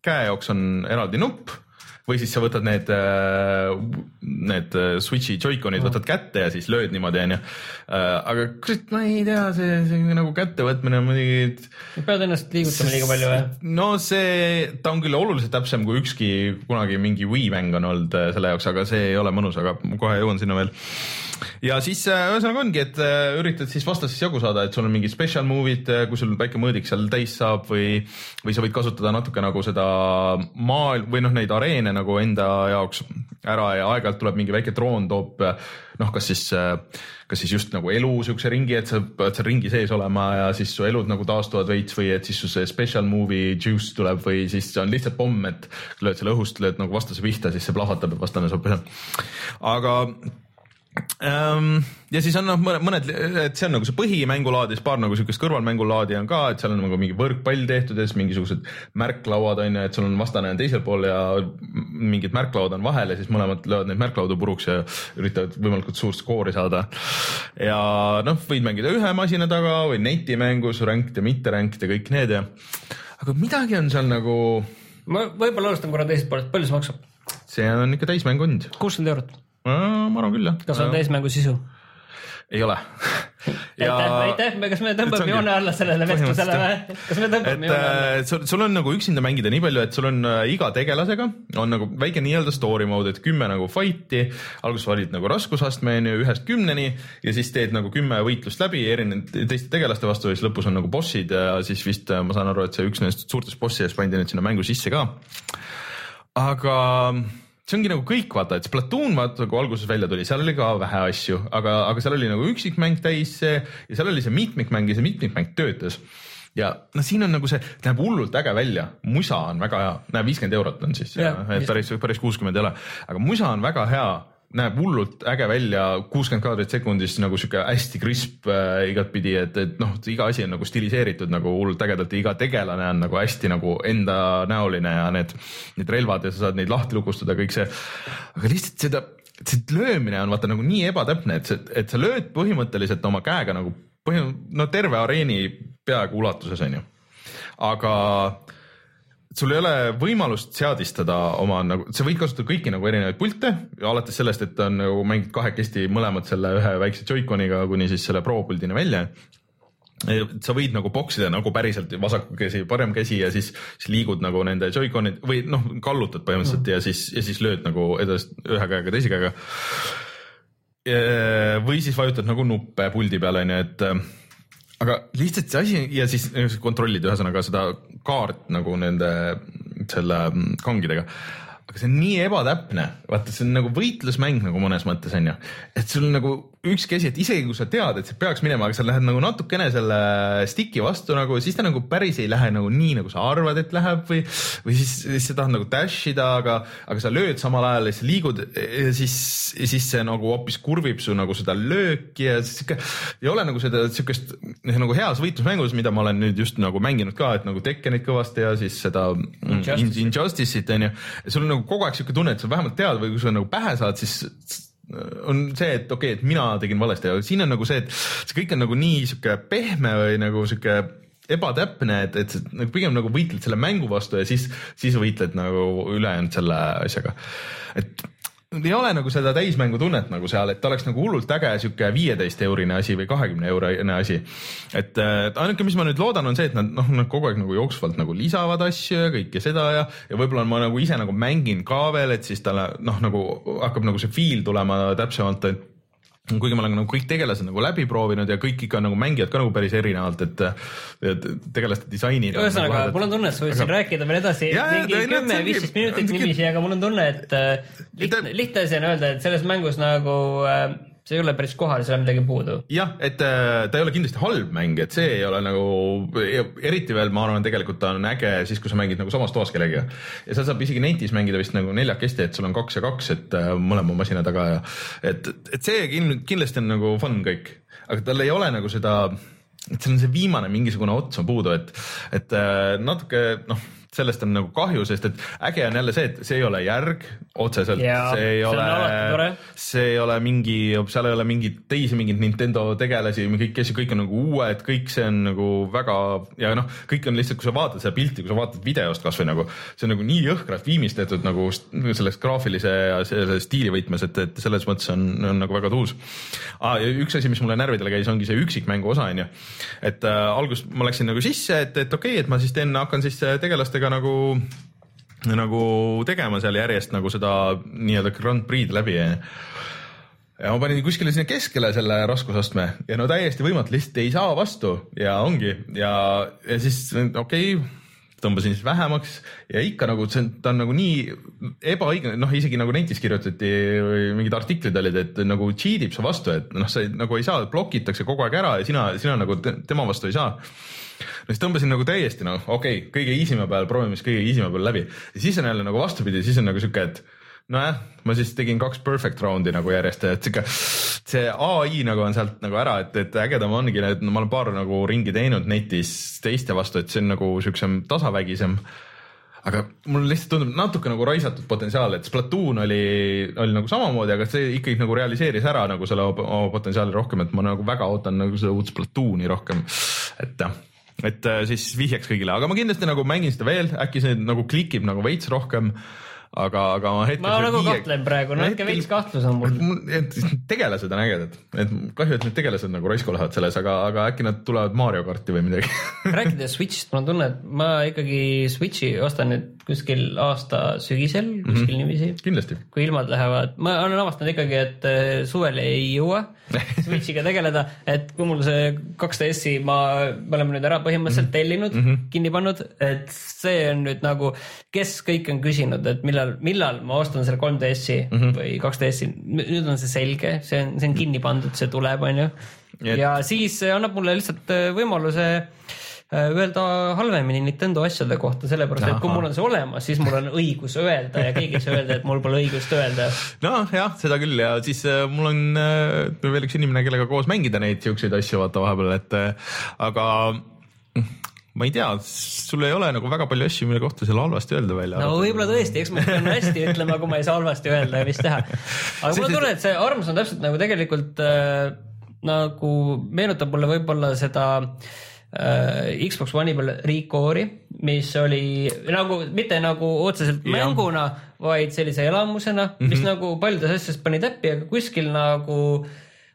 käe jaoks on eraldi nupp või siis sa võtad need, äh, need äh, Switch'i Joy-Conid mm. võtad kätte ja siis lööd niimoodi, onju. Äh, aga kurat, ma ei tea, see, see nagu kättevõtmine on muidugi. pead ennast liigutama liiga palju või? no see, ta on küll oluliselt täpsem kui ükski kunagi mingi Wii mäng on olnud selle jaoks, aga see ei ole mõnus, aga ma kohe jõuan sinna veel ja siis äh, ühesõnaga ongi, et äh, üritad siis vastasest jagu saada, et sul on mingid special move'id, äh, kui sul väike mõõdik seal täis saab või, või sa võid kasutada natuke nagu seda maal või noh, neid areene nagu enda jaoks ära ja aeg-ajalt tuleb mingi väike droon, toob noh, kas siis, kas siis just nagu elu siukse ringi, et sa pead seal ringi sees olema ja siis su elud nagu taastuvad veits või et siis su see special movie juice tuleb või siis on lihtsalt pomm, et lööd selle õhust, lööd nagu vastase pihta, siis see plahvatab ja vastane saab. Aga ja siis on noh, mõned, et see on nagu see põhimängulaad ja siis paar nagu siukest kõrvalmängulaadi on ka, et seal on nagu mingi võrkpall tehtud ja siis mingisugused märklauad on ju, et sul on vastane on teisel pool ja mingid märklauad on vahel ja siis mõlemad löövad neid märklaudu puruks ja üritavad võimalikult suurt skoori saada. ja noh, võid mängida ühe masina taga või netimängus, ranked ja mitte ranked ja kõik need ja, aga midagi on seal nagu. ma võib-olla alustan korra teisest poolest, palju see maksab? see on ikka täismäng olnud. kuuskümmend eurot ma arvan küll jah. kas on täismängu sisu? ei ole ja.... aitäh, aitäh, kas me tõmbame joone alla sellele vestlusele või? kas me tõmbame joone alla? Äh, sul, sul on nagu üksinda mängida nii palju, et sul on äh, iga tegelasega on nagu väike nii-öelda story mode, et kümme nagu fight'i. alguses valid nagu raskusastme on ju ühest kümneni ja siis teed nagu kümme võitlust läbi erinevate teiste tegelaste vastu ja siis lõpus on nagu bossid ja siis vist äh, ma saan aru, et see üks nendest suurtest bossidest pandi nüüd sinna mängu sisse ka. aga see ongi nagu kõik, vaata, et Splatoon, vaata, kui alguses välja tuli, seal oli ka vähe asju, aga, aga seal oli nagu üksikmäng täis see ja seal oli see mitmikmäng ja see mitmikmäng töötas. ja noh, siin on nagu see, näeb hullult äge välja, musa on väga hea, näe viiskümmend eurot on siis, et päris, päris kuuskümmend ei ole, aga musa on väga hea näeb hullult äge välja, kuuskümmend kaadrit sekundis nagu sihuke hästi krisp äh, igatpidi, et, et noh, iga asi on nagu stiliseeritud nagu hullult ägedalt ja iga tegelane on nagu hästi nagu endanäoline ja need, need relvad ja sa saad neid lahti lukustada, kõik see. aga lihtsalt seda, see löömine on vaata nagu nii ebatäpne, et see, et sa lööd põhimõtteliselt oma käega nagu põhim-, no terve areeni peaaegu ulatuses on ju. aga sul ei ole võimalust seadistada oma nagu, sa võid kasutada kõiki nagu erinevaid pilte, alates sellest, et on nagu mängid kahekesti mõlemad selle ühe väikse Joy-Coniga kuni siis selle Pro puldini välja sa võid nagu boksida nagu päriselt vasak käsi, parem käsi ja siis, siis liigud nagu nende Joy-Conid või noh, kallutad põhimõtteliselt mm. ja siis, ja siis lööd nagu edasi ühe käega, teise käega. või siis vajutad nagu nuppe puldi peal onju, et aga lihtsalt see asi ja siis kontrollid ühesõnaga seda kaart nagu nende selle kangidega. Aga see on nii ebatäpne, vaata, see on nagu võitlusmäng nagu mõnes mõttes on ju, et sul nagu ükski asi, et isegi kui sa tead, et see peaks minema, aga sa lähed nagu natukene selle stick'i vastu nagu, siis ta nagu päris ei lähe nagu nii, nagu sa arvad, et läheb või, või siis, siis sa tahad nagu dash ida, aga, aga sa lööd samal ajal ja siis liigud ja siis, siis see nagu hoopis kurvib su nagu seda lööki ja siis ikka ei ole nagu seda siukest nagu heas võitlusmängus, mida ma olen nüüd just nagu mänginud ka, et nagu Tekkenit kõvasti ja siis seda Injustice'it Injustice on ju. sul on nagu kogu aeg siuke tunne, et sa vähemalt tead või kui sa nagu pähe saad, siis on see, et okei okay,, et mina tegin valesti, aga siin on nagu see, et see kõik on nagu nii sihuke pehme või nagu sihuke ebatäpne, et, et nagu pigem nagu võitled selle mängu vastu ja siis, siis võitled nagu ülejäänud selle asjaga. et ei ole nagu seda täismängu tunnet nagu seal, et oleks nagu hullult äge sihuke viieteist eurine asi või kahekümne eurine asi. et ainuke, mis ma nüüd loodan, on see, et nad noh, nad kogu aeg nagu jooksvalt nagu lisavad asju ja kõike seda ja, ja võib-olla ma nagu ise nagu mängin ka veel, et siis talle noh, nagu hakkab nagu see feel tulema täpsemalt, et kuigi ma olen nagu kõik tegelased nagu läbi proovinud ja kõik ikka nagu mängivad ka nagu päris erinevalt, et, tegelaste disainid. ühesõnaga nagu, mul on tunne, et sa võid siin rääkida veel edasi mingi kümme-viisteist minutit niiviisi, aga mul on tunne, et äh, lihtne, lihtne asi on öelda, et selles mängus nagu äh, see ei ole päris kohal, seal on midagi puudu. jah, et äh, ta ei ole kindlasti halb mäng, et see ei ole nagu, eriti veel ma arvan, tegelikult ta on äge siis, kui sa mängid nagu samas toas kellegagi. ja seal saab isegi netis mängida vist nagu neljakesti, et sul on kaks ja kaks, et äh, mõlema masina taga ja et, et see kindlasti on nagu fun kõik, aga tal ei ole nagu seda, et seal on see viimane mingisugune ots on puudu, et, et äh, natuke noh sellest on nagu kahju, sest et äge on jälle see, et see ei ole järg otseselt, see ei ole, see ei ole mingi, seal ei ole mingeid teisi mingeid Nintendo tegelasi, kõik asju, kõik on nagu uued, kõik see on nagu väga ja noh, kõik on lihtsalt, kui sa vaatad seda pilti, kui sa vaatad videost kasvõi nagu see on nagu nii jõhkralt viimistletud nagu selles graafilise ja selle stiili võtmes, et, et selles mõttes on, on nagu väga tuus. Ah,. üks asi, mis mulle närvidele käis, ongi see üksikmängu osa onju, et äh, alguses ma läksin nagu sisse, et, et okei okay,, et ma siis teen, hakkan siis tegelastega sellega nagu, nagu tegema seal järjest nagu seda nii-öelda Grand Prix'd läbi ja ma panin kuskile sinna keskele selle raskusastme ja no täiesti võimatu, lihtsalt ei saa vastu ja ongi. Ja, ja siis okei okay, tõmbasin siis vähemaks ja ikka nagu see, ta on nagu nii ebaõiglane, noh, isegi nagu netis kirjutati või mingid artiklid olid, et nagu cheat ib su vastu, et noh, sa nagu ei saa, blokitakse kogu aeg ära ja sina, sina nagu tema vastu ei saa no siis tõmbasin nagu täiesti noh, okei okay,, kõige easy'ma peal, proovime siis kõige easy'ma peal läbi. Ja siis on jälle nagu vastupidi, siis on nagu sihuke, et nojah, ma siis tegin kaks perfect round'i nagu järjest, et sihuke see ai nagu on sealt nagu ära, et, et ägedam ongi, et ma olen paar nagu ringi teinud netis teiste vastu, et see on nagu siuksem tasavägisem. Aga mulle lihtsalt tundub natuke nagu raisatud potentsiaal, et Splatoon oli, oli nagu samamoodi, aga see ikkagi nagu realiseeris ära nagu selle oma potentsiaali rohkem, et ma nagu väga ootan nagu seda uut Splatooni rohkem, et et äh, siis vihjaks kõigile, aga ma kindlasti nagu mängin seda veel, äkki see nagu klikib nagu veits rohkem aga, aga ma hetkel. ma nagu viie... kahtlen praegu, no ikka veits kahtlus on mul. tegelased on ägedad, et kahju, et need tegelased nagu raisku lähevad selles, aga, aga äkki nad tulevad Mario karti või midagi rääkides Switch'ist, mul on tunne, et ma ikkagi Switch'i ostan nüüd kuskil aasta sügisel, kuskil mm -hmm. niiviisi. kindlasti. kui ilmad lähevad, ma olen avastanud ikkagi, et äh, suvel ei jõua Switch'iga tegeleda, et kui mul see 2DS-i ma, me oleme nüüd ära põhimõtteliselt -hmm. tellinud mm, -hmm. kinni pannud, et see on nüüd nagu, kes kõik on küsinud, et millal millal, millal ma ostan selle 3DS-i mm -hmm. või 2DS-i, nüüd on see selge, see on, see on kinni pandud, see tuleb, onju. ja siis annab mulle lihtsalt äh, võimaluse äh, öelda halvemini Nintendo asjade kohta, sellepärast et kui mul on see olemas, siis mul on õigus öelda ja keegi ei saa öelda, et mul pole õigust öelda. noh, jah, seda küll ja siis äh, mul on äh, veel üks inimene, kellega koos mängida neid siukseid asju vaata vahepeal, et äh, aga mm, ma ei tea, sul ei ole nagu väga palju asju, mille kohta seal halvasti öelda välja. no võib-olla tõesti, eks ma pean hästi ütlema, kui ma ei saa halvasti öelda ja mis teha. aga mul on tunne, et see Arms on täpselt nagu tegelikult äh, nagu meenutab mulle võib-olla seda äh, Xbox One'i peal Recore'i, mis oli nagu mitte nagu otseselt Jah. mänguna, vaid sellise elamusena mm, -hmm. mis nagu paljudes asjades pani täppi, aga kuskil nagu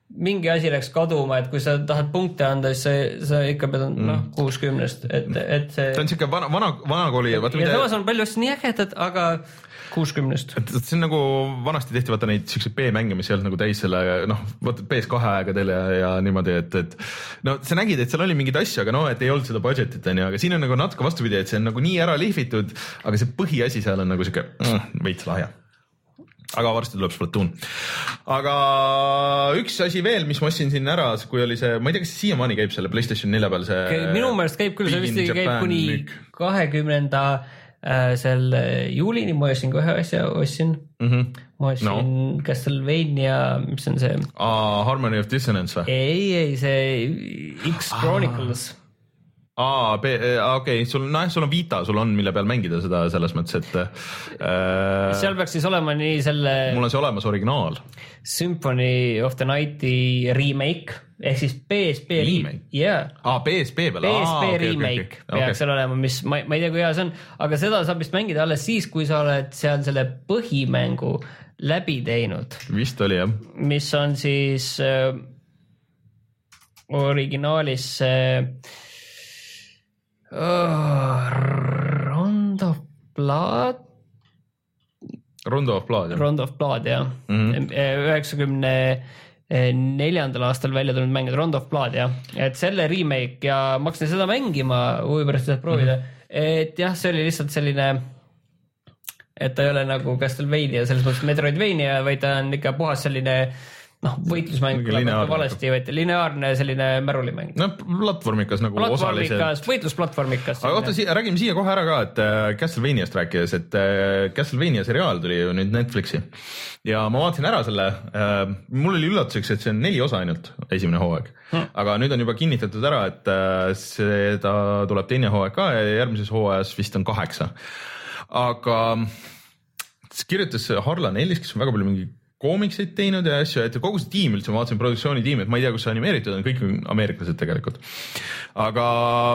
mingi asi läks kaduma, et kui sa tahad punkte anda, siis sa, sa ikka pead mm. noh kuuskümnest, et, et see. ta on siuke vana, vana, vanakooli, ja mida samas on palju asju nii ägedad, aga kuuskümnest. et see on nagu vanasti tehti vaata neid siukseid B-mänge, mis ei olnud nagu täis selle noh, vaata PS2 aegadel ja, ja niimoodi, et, et no sa nägid, et seal oli mingeid asju, aga no et ei olnud seda budget'it onju, aga siin on nagu natuke vastupidi, et see on nagu nii ära lihvitud, aga see põhiasi seal on nagu siuke mm, veits lahja aga varsti tuleb Splatoon. aga üks asi veel, mis ma ostsin siin ära, kui oli see, ma ei tea, kas siiamaani käib selle Playstation nelja peal see. minu meelest käib küll, see vist käib kuni kahekümnenda äh, selle juulini, ma ostsin ka ühe asja, ostsin mm. -hmm. ma ostsin no. Castlevania, mis on see? Harmony of Dissonance või? ei, ei see X Chronicles aa, okei okay,, sul nojah, sul on Vita, sul on, mille peal mängida seda selles mõttes, et äh, seal peaks siis olema nii selle mul on see olemas originaal. Symphony of the Night'i remake ehk siis PSP Remake? jaa aa, PSP peal. PSP remake peaks seal olema, mis ma, ma ei tea, kui hea see on, aga seda saab vist mängida alles siis, kui sa oled seal selle põhimängu läbi teinud, vist oli jah. mis on siis äh, originaalis see äh, Round of Blood, Rondo of Blood jah. Round of Blood jah Mhm. üheksakümne neljandal aastal välja tulnud mäng, Round of Blood jah, et selle remake ja ma hakkasin seda mängima huvi pärast seda proovida mm. -hmm. et jah, see oli lihtsalt selline, et ta ei ole nagu Castlevania selles mõttes Metroidvania, vaid ta on ikka puhas selline noh, võitlusmäng lineaarne. natuke valesti, vaid lineaarne selline märulimäng. noh, platvormikas nagu osaliselt. platvormikas, võitlusplatvormikas. aga oota, räägime siia kohe ära ka, et äh, Castlevaniast rääkides, et äh, Castlevania seriaal tuli ju nüüd Netflixi ja ma vaatasin ära selle äh,, mul oli üllatuseks, et see on neli osa ainult, esimene hooaeg hmm.. aga nüüd on juba kinnitatud ära, et seda tuleb teine hooaeg ka ja järgmises hooajas vist on kaheksa. aga siis kirjutas Harlan Ellis, kes on väga palju mingi koomikseid teinud ja asju, et kogu see tiim üldse, ma vaatasin produktsioonitiimi, et ma ei tea, kus see animeeritud on, kõik on ameeriklased tegelikult. aga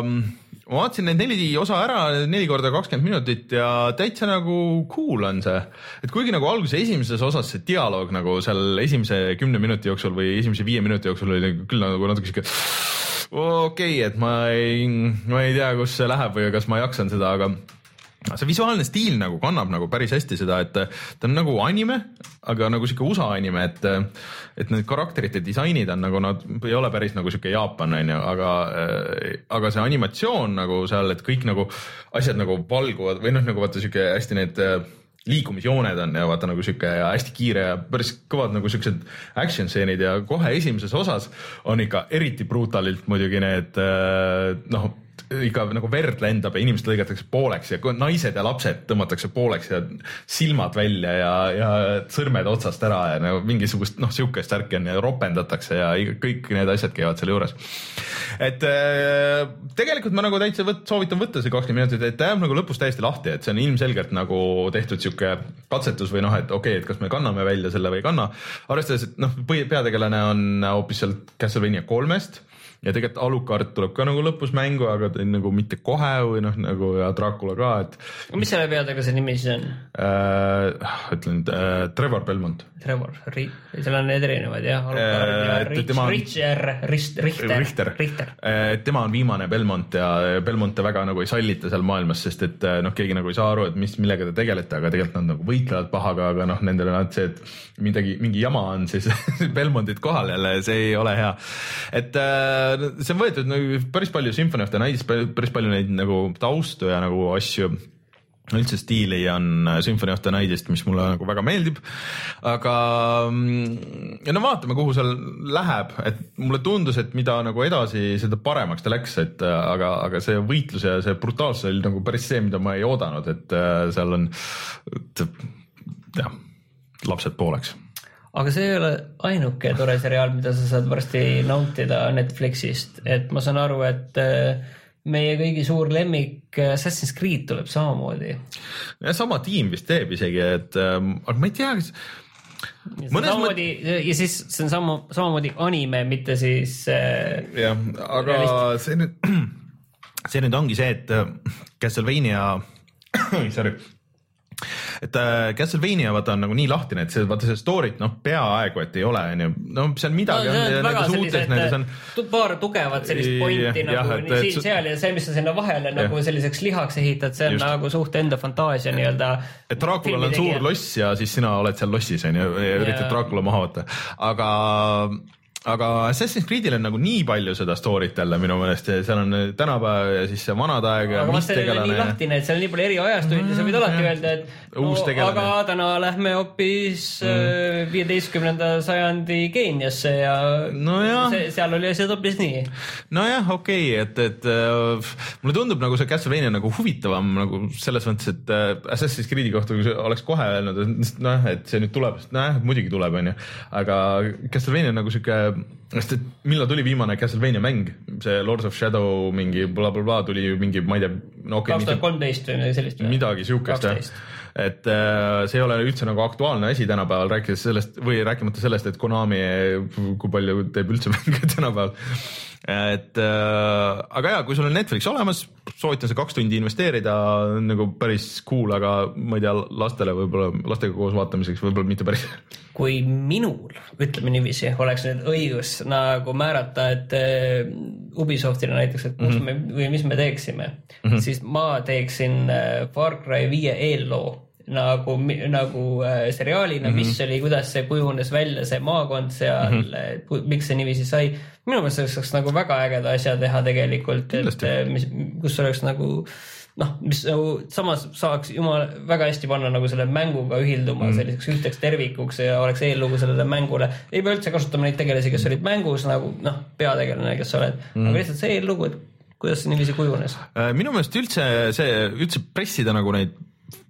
mm, ma vaatasin need neli osa ära, neli korda kakskümmend minutit ja täitsa nagu cool on see. et kuigi nagu alguses esimeses osas see dialoog nagu seal esimese kümne minuti jooksul või esimese viie minuti jooksul oli küll nagu natuke sihuke okei okay,, et ma ei, ma ei tea, kus see läheb või kas ma jaksan seda, aga see visuaalne stiil nagu kannab nagu päris hästi seda, et ta on nagu anime, aga nagu sihuke USA anime, et et need karakterite disainid on nagu nad ei ole päris nagu sihuke Jaapan onju, aga aga see animatsioon nagu seal, et kõik nagu asjad nagu valguvad või noh, nagu vaata sihuke hästi need liikumisjooned on ja vaata nagu sihuke hästi kiire ja päris kõvad nagu siuksed action stseenid ja kohe esimeses osas on ikka eriti brutalilt muidugi need noh ikka nagu verd lendab ja inimesed lõigatakse pooleks ja naised ja lapsed tõmmatakse pooleks ja silmad välja ja, ja sõrmed otsast ära ja nagu mingisugust noh, sihukest värki on ja ropendatakse ja kõik need asjad käivad selle juures. et äh, tegelikult ma nagu täitsa võt, soovitan võtta see kakskümmend minutit, et ta jääb nagu lõpus täiesti lahti, et see on ilmselgelt nagu tehtud sihuke katsetus või noh, et okei okay,, et kas me kanname välja selle või ei kanna. arvestades, et noh, peategelane on hoopis sealt Castlevania kolmest ja tegelikult Alucard tuleb ka nagu lõpus mängu, aga ta nagu mitte kohe või noh, nagu ja Dracula ka, et mis selle peategelase nimi siis on? äh, ütlen äh, Trevor Belmont. Trevor, seal on need erinevad jah, Äh, tema on- Richter, Richter, Richter, Richter. Eh, tema on viimane Belmont ja Belmonte väga nagu ei sallita seal maailmas, sest et eh, noh, keegi nagu ei saa aru, et mis, millega te tegelete, aga tegelikult nad nagu võitlevad pahaga, aga noh, nendel on ainult see, et midagi, mingi jama on siis Belmontit kohal jälle, see ei ole hea. et eh, see on võetud nagu päris palju Symphony of the Night'ist, päris palju neid nagu taustu ja nagu asju. üldse stiili on Symphony of the Night'ist, mis mulle nagu väga meeldib. aga mm, no vaatame, kuhu seal läheb, et mulle tundus, et mida nagu edasi, seda paremaks ta läks, et aga, aga see võitlus ja see brutaalsus oli nagu päris see, mida ma ei oodanud, et äh, seal on, jah, lapsed pooleks aga see ei ole ainuke tore seriaal, mida sa saad varsti nautida Netflixist, et ma saan aru, et äh, meie kõigi suur lemmik äh, Assassin's Creed tuleb samamoodi. sama tiim vist teeb isegi, et ähm, aga ma ei tea, kas mõnes samamoodi mõt... ja siis see on sama, samamoodi anime, mitte siis äh,. jah, aga realist. see nüüd, see nüüd ongi see, et äh, Castlevania sorry et äh, Castlevania vaata on nagu nii lahtine, et see vaata see story't noh, peaaegu et ei ole, onju. no seal midagi no, on. nendes uutes, nendes on. paar tugevat sellist pointi nagu jah, nii siin-seal ja see, mis sa sinna vahele jah. nagu selliseks lihaks ehitad, see on Just. nagu suht enda fantaasia nii-öelda. et Draakulal on suur loss ja siis sina oled seal lossis onju ja üritad Draakula maha võtta, aga aga Assassin's Creed'il on nagu nii palju seda story't jälle minu meelest, seal on tänapäev ja siis see vanad aeg. aga vast see on nii lahtine, et seal on nii palju eri ajastuid ja sa võid alati öelda, et no, aga täna lähme hoopis mm. viieteistkümnenda mm. sajandi Keeniasse ja no see, seal oli asjad hoopis nii. nojah, okei okay,, et, et uh, mulle tundub nagu see Castlevania nagu huvitavam nagu selles mõttes, et uh, Assassin's Creed'i kohta oleks kohe öelnud, et noh, et see nüüd tuleb, noh muidugi tuleb, onju, aga Castlevania on nagu sihuke sest et millal tuli viimane Castlevania mäng, see Lords of Shadow mingi blablabla bla, tuli mingi, ma ei tea no,. kaks tuhat kolmteist või midagi sellist. midagi siukest jah et äh, see ei ole üldse nagu aktuaalne asi tänapäeval, rääkides sellest või rääkimata sellest, et Konami, kui palju teeb üldse mänge tänapäeval et äh, aga ja kui sul on Netflix olemas, soovitan see kaks tundi investeerida, nagu päris cool, aga ma ei tea, lastele võib-olla, lastega koos vaatamiseks võib-olla mitte päris. kui minul, ütleme niiviisi, oleks nüüd õigus nagu määrata, et uh, Ubisoftile näiteks, et kus mm -hmm. me või mis me teeksime mm, -hmm. siis ma teeksin uh, Far Cry viie eelloo nagu, nagu äh, seriaalina mm, -hmm. mis oli, kuidas see kujunes välja, see maakond seal mm, -hmm. miks see niiviisi sai. minu meelest sellest saaks nagu väga ägeda asja teha tegelikult, et äh, mis, kus oleks nagu noh, mis nagu samas saaks jumal väga hästi panna nagu selle mänguga ühilduma mm. selliseks ühteks tervikuks ja oleks eellugu sellele mängule. ei pea üldse kasutama neid tegelasi, kes olid mängus nagu noh, peategelane, kes sa oled mm., aga lihtsalt see eellugu, et kuidas see niiviisi kujunes? Äh, minu meelest üldse see, üldse pressida nagu neid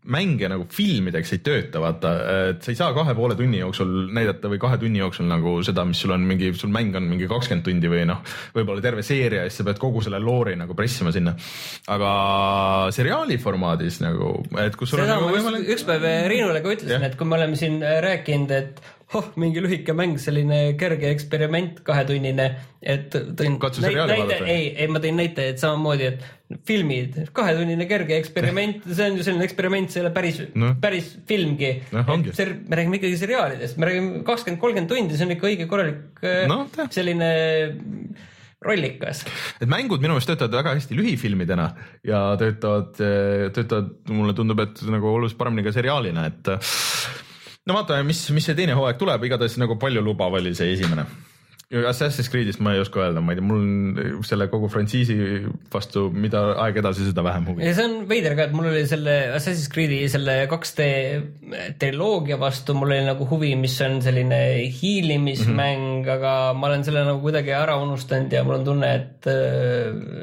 mänge nagu filmideks ei tööta, vaata, et sa ei saa kahe poole tunni jooksul näidata või kahe tunni jooksul nagu seda, mis sul on mingi, sul mäng on mingi kakskümmend tundi või noh, võib-olla terve seeria ja siis sa pead kogu selle loori nagu pressima sinna. aga seriaali formaadis nagu, et kus sul seda on nagu võimalik. üks päev Riinule ka ütlesin, et kui me oleme siin rääkinud, et oh, mingi lühike mäng, selline kerge eksperiment, kahetunnine, et tõin näite, ei, ei ma tõin näite, et samamoodi, et filmid, kahetunnine kerge eksperiment, see on ju selline eksperiment, see ei ole päris no., päris filmgi no,. me räägime ikkagi seriaalidest, me räägime kakskümmend, kolmkümmend tundi, see on ikka õige korralik no, selline rollikas. et mängud minu meelest töötavad väga hästi lühifilmidena ja töötavad, töötavad, mulle tundub, et nagu oluliselt paremini ka seriaalina, et no vaatame, mis, mis see teine hooaeg tuleb, igatahes nagu paljulubav oli see esimene Assassin's Creed'ist ma ei oska öelda, ma ei tea, mul on selle kogu frantsiisi vastu, mida aeg edasi, seda vähem huvi. see on veider ka, et mul oli selle Assassin's Creed'i selle 2D triloogia vastu, mul oli nagu huvi, mis on selline hiilimismäng mm, -hmm. aga ma olen selle nagu kuidagi ära unustanud ja mul on tunne, et,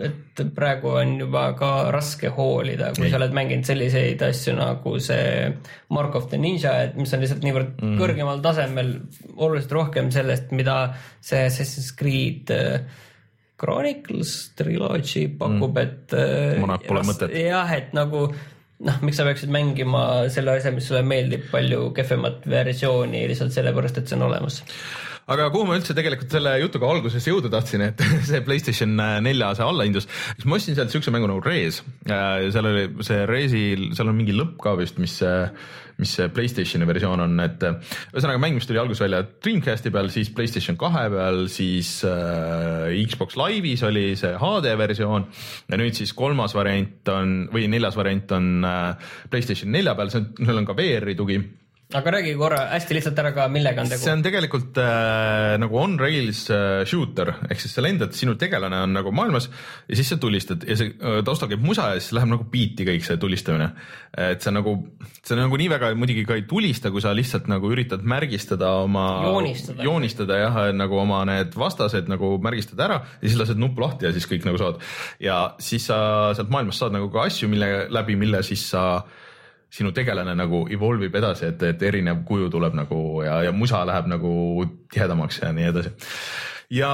et praegu on juba ka raske hoolida, kui ei. sa oled mänginud selliseid asju nagu see Mark of the Ninja, et mis on lihtsalt niivõrd mm -hmm. kõrgemal tasemel, oluliselt rohkem sellest, mida see Assassin's Creed äh, Chronicles Trilogy pakub mm., et. Äh, Pole mõtet. jah, et nagu noh, miks sa peaksid mängima selle asja, mis sulle meeldib, palju kehvemat versiooni lihtsalt sellepärast, et see on olemas aga kuhu ma üldse tegelikult selle jutuga alguses jõuda tahtsin, et see Playstation nelja see allahindlus, siis ma ostsin sealt siukse mängu nagu Res. seal oli see Resil, seal on mingi lõpp ka vist, mis, mis see Playstationi versioon on, et ühesõnaga mäng, mis tuli alguses välja Dreamcasti peal, siis Playstation kahe peal, siis äh, Xbox Live'is oli see HD versioon ja nüüd siis kolmas variant on või neljas variant on äh, Playstation nelja peal, seal on ka VR-i tugi aga räägi korra hästi lihtsalt ära ka, millega on tegu. see on tegelikult äh, nagu on-rails äh, shooter ehk siis sa lendad, sinu tegelane on nagu maailmas ja siis sa tulistad ja see äh, taustal käib musa ja siis läheb nagu biiti kõik see tulistamine. et see on nagu, see on nagu nii väga muidugi ka ei tulista, kui sa lihtsalt nagu üritad märgistada oma, joonistada, joonistada jah, nagu oma need vastased nagu märgistada ära ja siis lased nuppu lahti ja siis kõik nagu saad. ja siis sa sealt maailmast saad nagu ka asju, mille läbi, mille siis sa sinu tegelane nagu evolve ib edasi, et, et erinev kuju tuleb nagu ja, ja musa läheb nagu tihedamaks ja nii edasi. ja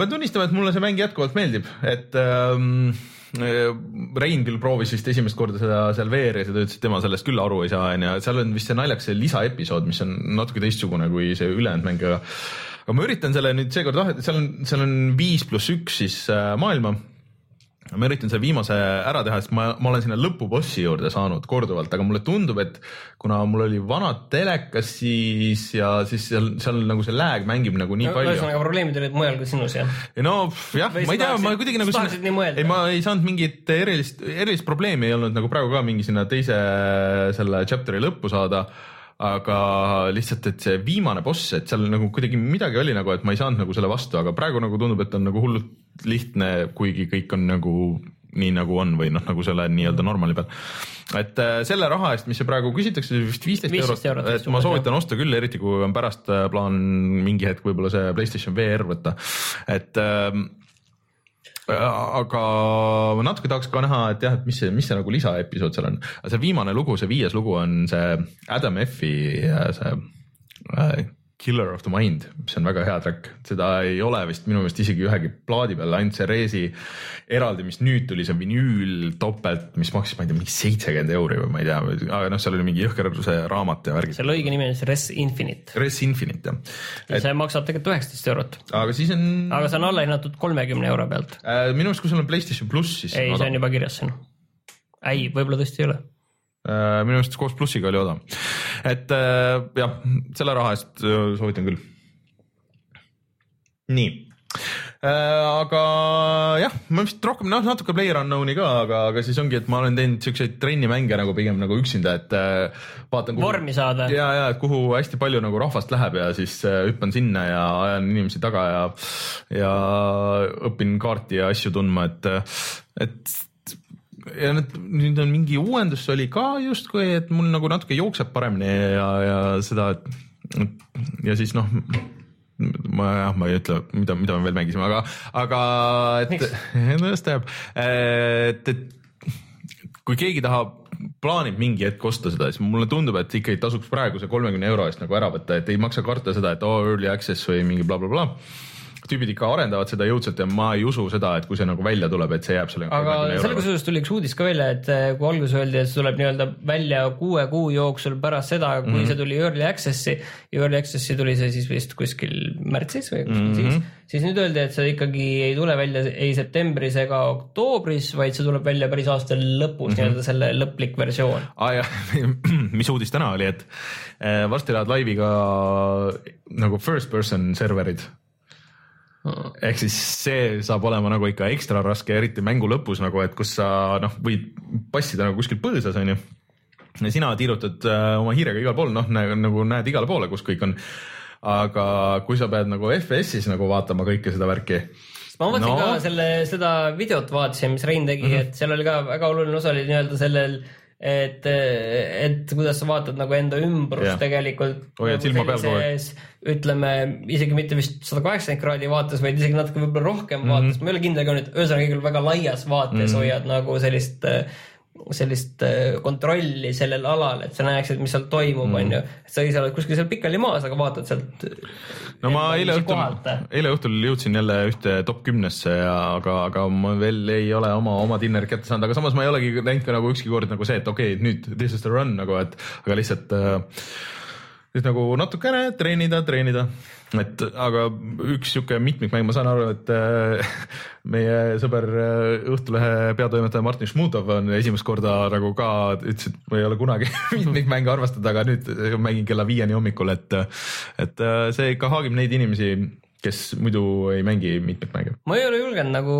pean tunnistama, et mulle see mäng jätkuvalt meeldib, et ähm, Rein küll proovis vist esimest korda seda seal VR-is ja ta ütles, et tema sellest küll aru ei saa, onju, seal on vist see naljakas lisaepisood, mis on natuke teistsugune kui see ülejäänud mäng, aga aga ma üritan selle nüüd seekord, seal on, seal on viis pluss üks siis äh, maailma ma üritan selle viimase ära teha, sest ma, ma olen sinna lõpubossi juurde saanud korduvalt, aga mulle tundub, et kuna mul oli vanad telekas, siis ja siis seal, seal nagu see lag mängib nagu nii no, palju. ühesõnaga probleemid olid mujal kui sinus jah? no jah, ma ei tea, ma kuidagi nagu. ei, ma ei saanud mingit erilist, erilist probleemi ei olnud nagu praegu ka mingi sinna teise selle chapter'i lõppu saada aga lihtsalt, et see viimane boss, et seal nagu kuidagi midagi oli nagu, et ma ei saanud nagu selle vastu, aga praegu nagu tundub, et on nagu hullult lihtne, kuigi kõik on nagu nii nagu on või noh, nagu selle nii-öelda normaali peal. et äh, selle raha eest, mis praegu küsitakse, vist viisteist eurot, eurot, et ma soovitan jah. osta küll, eriti kui on pärast äh, plaan mingi hetk võib-olla see Playstation VR võtta, et äh, aga ma natuke tahaks ka näha, et jah, et mis see, mis see nagu lisaepisood seal on, aga see viimane lugu, see viies lugu on see Adam F-i see äh, Killer of the Mind, mis on väga hea track, seda ei ole vist minu meelest isegi ühegi plaadi peal, ainult see Reesi eraldi, mis nüüd tuli, see vinüül topelt, mis maksis, ma ei tea, mingi seitsekümmend euri või ma ei tea, aga noh, seal oli mingi jõhker see raamat ja värgid. selle õige nimi on siis Res Infinite. Res Infinite jah. ja see maksab tegelikult üheksateist eurot. aga siis on. aga see on allahinnatud kolmekümne euro pealt äh,. minu arust, kui sul on Playstation pluss, siis. ei, see on juba kirjas siin. ei, võib-olla tõesti ei ole minu arust koos plussiga oli odav. et äh, jah, selle raha eest äh, soovitan küll. nii aga jah, ma vist rohkem noh, natuke Player Unknown'i ka, aga, aga siis ongi, et ma olen teinud siukseid trennimänge nagu pigem nagu üksinda, et vaatan. vormi saada. ja, ja et kuhu hästi palju nagu rahvast läheb ja siis hüppan sinna ja ajan inimesi taga ja, ja õpin kaarti ja asju tundma, et, et ja need, nüüd on mingi uuendus oli ka justkui, et mul nagu natuke jookseb paremini ja, ja seda, et ja siis noh, ma jah, ma ei ütle, mida, mida me veel mängisime, aga, aga et, no just teab, et, et kui keegi tahab, plaanib mingi hetk osta seda, siis mulle tundub, et ikkagi tasuks praegu see kolmekümne euro eest nagu ära võtta, et ei maksa karta seda, et oo oh, early access või mingi blablabla bla, bla. bla tüübid ikka arendavad seda jõudsalt ja ma ei usu seda, et kui see nagu välja tuleb, et see jääb selle. aga sellega seoses tuli üks uudis ka välja, et eh, kui alguses öeldi, et see tuleb nii-öelda välja kuue kuu jooksul pärast seda, kui mm -hmm. see tuli early access'i early access'i tuli see siis vist kuskil märtsis või kuskil mm -hmm. siis, siis nüüd öeldi, et see ikkagi ei tule välja ei septembris ega oktoobris, vaid see tuleb välja päris aasta lõpus mm -hmm. nii-öelda selle lõplik versioon. aa ah, jah, mis uudis täna oli, et eh, varsti lähevad laivi ka nagu first person serverid ehk siis see saab olema nagu ikka ekstra raske, eriti mängu lõpus nagu, et kus sa noh, võid passida nagu kuskil põõsas onju. ja sina tiirutad äh, oma hiirega igal pool, noh nagu näed igale poole, kus kõik on. aga kui sa pead nagu FPS-is nagu vaatama kõike seda värki ma mõtlesin no. ka selle, seda videot vaatasin, mis Rein tegi mm, -hmm. et seal oli ka väga oluline osa oli nii-öelda sellel et, et kuidas sa vaatad nagu enda ümbrust yeah. tegelikult. hoiad silma peal kogu aeg. ütleme isegi mitte vist sada kaheksakümmend kraadi vaates, vaid isegi natuke võib-olla rohkem mm -hmm. vaates, ma ei ole kindel ka nüüd, ühesõnaga küll väga laias vaates mm -hmm. hoiad nagu sellist sellist äh, kontrolli sellel alal, et sa näeksid, mis seal toimub, mm. onju. et sa ise oled kuskil seal pikali maas, aga vaatad sealt. no ma eile õhtul, eile õhtul jõudsin jälle ühte top kümnesse ja aga, aga ma veel ei ole oma, oma dinnerit kätte saanud, aga samas ma ei olegi näinud ka nagu ükski kord nagu see, et okei okay,, nüüd this is the run nagu, et aga lihtsalt äh, siis nagu natukene treenida, treenida et aga üks sihuke mitmikmäng, ma saan aru, et äh, meie sõber äh, Õhtulehe peatoimetaja Martin Šmutov on esimest korda nagu ka ütles, et ma ei ole kunagi mitmikmänge arvestanud, aga nüüd mängin kella viieni hommikul, et, et äh, see ikka haagib neid inimesi, kes muidu ei mängi mitmikmänge. ma ei ole julgenud nagu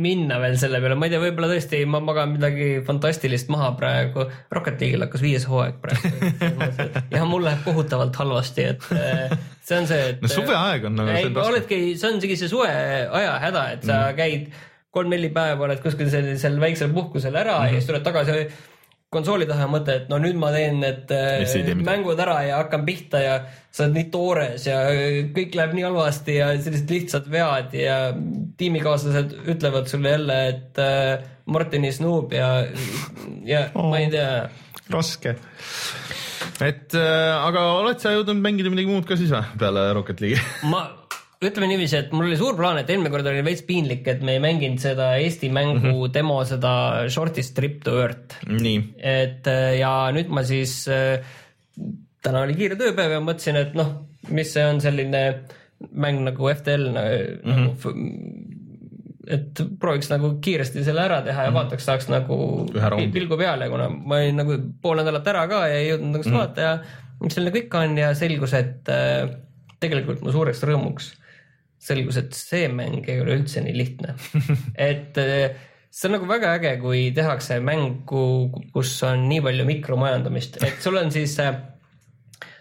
minna veel selle peale, ma ei tea, võib-olla tõesti ma magan midagi fantastilist maha praegu. Rocket League'il hakkas viies hooaeg praegu. ja mul läheb kohutavalt halvasti, et äh, see on see, et. no suveaeg on nagu. ei, oledki, see on isegi see suveaja häda, et sa mm. käid kolm-neli päeva oled kuskil sellisel väiksel puhkusel ära mm -hmm. ja siis tuled tagasi konsooli taha ja mõtled, et no nüüd ma teen need äh, mängud ära ja hakkan pihta ja sa oled nii toores ja kõik läheb nii halvasti ja sellised lihtsad vead ja tiimikaaslased ütlevad sulle jälle, et äh, Martin is noob ja, ja oh. ma ei tea raske. et äh, aga oled sa jõudnud mängida midagi muud ka siis või peale Rocket League'i? ma, ütleme niiviisi, et mul oli suur plaan, et eelmine kord oli veits piinlik, et me ei mänginud seda Eesti mängu mm -hmm. demo, seda Shortest Trip to Earth. et äh, ja nüüd ma siis, täna oli kiire tööpäev ja mõtlesin, et noh, mis see on selline mäng nagu FTL mm -hmm. nagu, et prooviks nagu kiiresti selle ära teha ja vaataks, saaks nagu pilgu peale, kuna ma olin nagu pool nädalat ära ka ja ei jõudnud nagu seda vaadata ja mis seal nagu ikka on ja selgus, et äh, tegelikult mu suureks rõõmuks selgus, et see mäng ei ole üldse nii lihtne. et äh, see on nagu väga äge, kui tehakse mängu, kus on nii palju mikromajandamist, et sul on siis äh,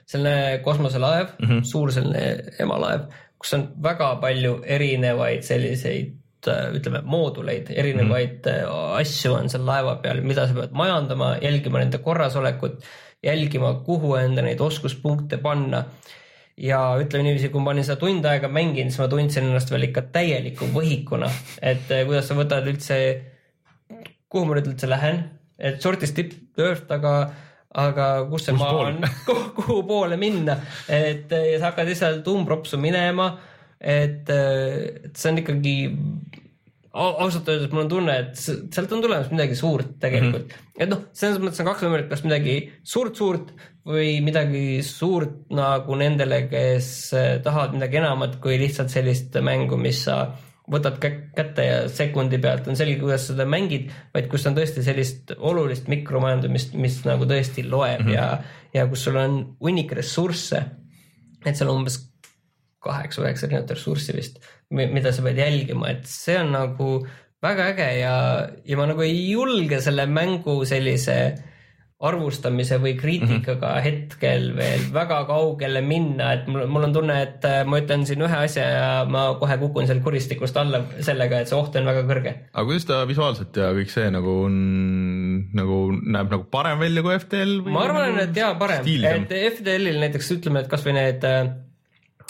selline kosmoselaev mm, -hmm. suur selline emalaev, kus on väga palju erinevaid selliseid äh, ütleme, mooduleid, erinevaid mm -hmm. asju on seal laeva peal, mida sa pead majandama, jälgima nende korrasolekut, jälgima, kuhu enda neid oskuspunkte panna ja ütleme niiviisi, kui ma olin seda tund aega mänginud, siis ma tundsin ennast veel ikka täieliku võhikuna, et eh, kuidas sa võtad üldse, kuhu ma nüüd üldse lähen, et shortest tip earth, aga, aga kus see Kus maa pool? on, kuhu poole minna, et eh, ja sa hakkad lihtsalt umbropsu minema, et, et see on ikkagi ausalt öeldes mul on tunne, et sealt on tulemas midagi suurt tegelikult mm. -hmm. et noh, selles mõttes on kaks võimalikku, kas midagi suurt-suurt või midagi suurt nagu nendele, kes eh, tahavad midagi enamat kui lihtsalt sellist mängu, mis sa võtad kä- kätte ja sekundi pealt on selge, kuidas sa seda mängid, vaid kus on tõesti sellist olulist mikromajandamist, mis nagu tõesti loeb mm -hmm. ja, ja kus sul on hunnik ressursse. et seal on umbes kaheksa-üheksa erinevat ressurssi vist, mida sa pead jälgima, et see on nagu väga äge ja, ja ma nagu ei julge selle mängu sellise arvustamise või kriitikaga mm -hmm. hetkel veel väga kaugele minna, et mul, mul on tunne, et äh, ma ütlen siin ühe asja ja ma kohe kukun seal kuristikust alla sellega, et see oht on väga kõrge. aga kuidas ta visuaalselt ja kõik see nagu on, nagu näeb nagu parem välja kui FTL ma arvan, et jaa, parem, et FTL-il näiteks ütleme, et kasvõi need äh,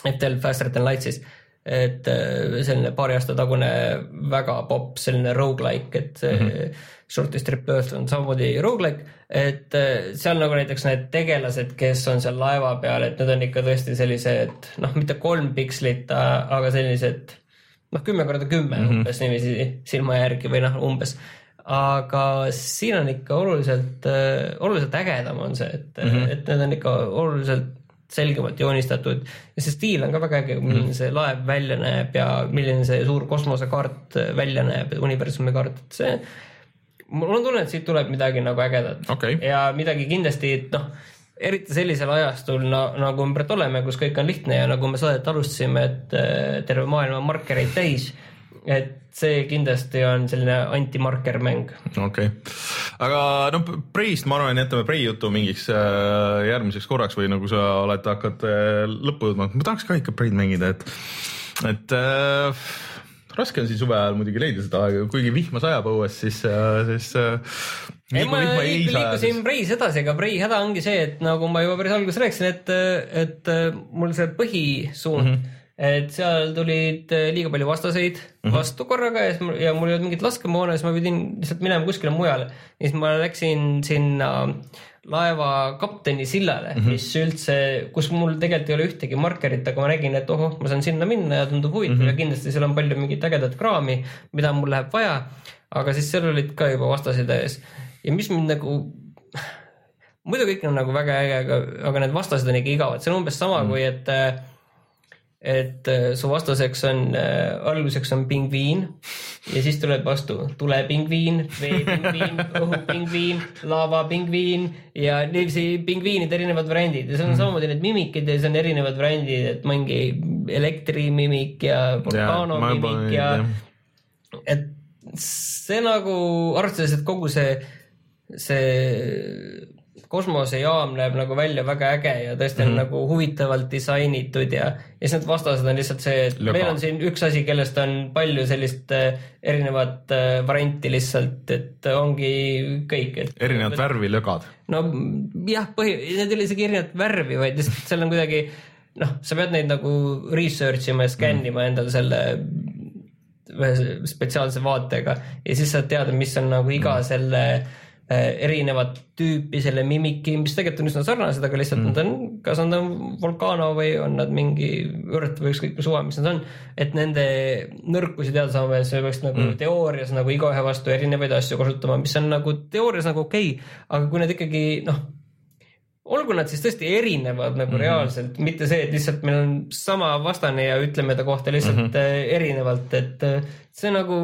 FTL Faster than Light siis, et äh, selline paari aasta tagune väga popp selline rogu-like, et mm -hmm. Shortest Trip Earth on samamoodi rogu-like, et äh, seal nagu näiteks need tegelased, kes on seal laeva peal, et need on ikka tõesti sellised noh, mitte kolm pikslit, aga sellised noh, kümme korda kümme mm -hmm. umbes niiviisi silma järgi või noh, umbes aga siin on ikka oluliselt, oluliselt ägedam on see, et mm, -hmm. et need on ikka oluliselt selgemalt joonistatud ja see stiil on ka väga äge, milline -hmm. see laev välja näeb ja milline see suur kosmosekaart välja näeb, universumi kaart, et see, mul on tunne, et siit tuleb midagi nagu ägedat Okei. ja midagi kindlasti, et noh, eriti sellisel ajastul na, nagu me praegu oleme, kus kõik on lihtne ja nagu me saadet alustasime, et äh, terve maailm on markereid täis, et see kindlasti on selline antimarker mäng. okei okay., aga no Preist ma arvan, jätame Prei jutu mingiks äh, järgmiseks korraks või nagu sa oled, hakkad äh, lõppu jõudma, ma tahaks ka ikka Preid mängida, et, et äh, raske on siin suve ajal muidugi leida seda aega, kuigi vihma sajab õues, siis, siis äh, ei, ma vihma ei saja, liikusin siis Preis edasi, aga Prei häda ongi see, et nagu ma juba päris alguses rääkisin, et, et mul see põhisuund mm. -hmm. Et seal tulid liiga palju vastaseid mm Mhm. -hmm. vastu korraga ja siis mul, ja mul ei olnud mingit laskemoona, siis ma pidin lihtsalt minema kuskile mujale. ja siis ma läksin sinna laeva kapteni sillale mm, Mhm. -hmm. mis üldse, kus mul tegelikult ei ole ühtegi markerit, aga ma nägin, et ohoh, ma saan sinna minna ja tundub huvitav mm Mhm. -hmm. ja kindlasti seal on palju mingit ägedat kraami, mida mul läheb vaja. aga siis seal olid ka juba vastased ees ja mis mind nagu, muidu kõik on nagu väga äge, aga, aga need vastased on ikka igavad, see on umbes sama mm. kui et, et äh, su vastaseks on äh,, alguseks on pingviin ja siis tuleb vastu tulepingviin, veepingviin, õhupingviin, laavapingviin ja niiviisi pingviinide erinevad variandid. Ja seal on samamoodi need mimikid ja siis on erinevad variandid, et mingi elektrimimik ja vulkaanomimik ja, ja et see nagu arvestades, et kogu see, see kosmosejaam näeb nagu välja väga äge ja tõesti on mm -hmm. nagu huvitavalt disainitud ja, ja siis need vastased on lihtsalt see, et Löga. meil on siin üks asi, kellest on palju sellist äh, erinevat äh, varianti lihtsalt, et ongi kõik, et erinevat värvi lögad. no jah, põhi, need ei ole isegi erinevat värvi, vaid lihtsalt seal on kuidagi noh, sa pead neid nagu research ima ja skännima endale selle ühe spetsiaalse vaatega ja siis saad teada, mis on nagu iga mm. selle äh, erinevat tüüpi selle mimiki, mis tegelikult on üsna sarnased, aga lihtsalt mm. nad on, kas nad on Volcano või on nad mingi õrt või ükskõik mis suva, mis nad on. et nende nõrkusi teada saama ja sa peaks nagu mm. teoorias nagu igaühe vastu erinevaid asju kasutama, mis on nagu teoorias nagu okei okay,, aga kui need ikkagi noh olgu nad siis tõesti erinevad nagu mm -hmm. reaalselt, mitte see, et lihtsalt meil on sama vastane ja ütleme ta kohta lihtsalt mm -hmm. erinevalt, et äh, see nagu,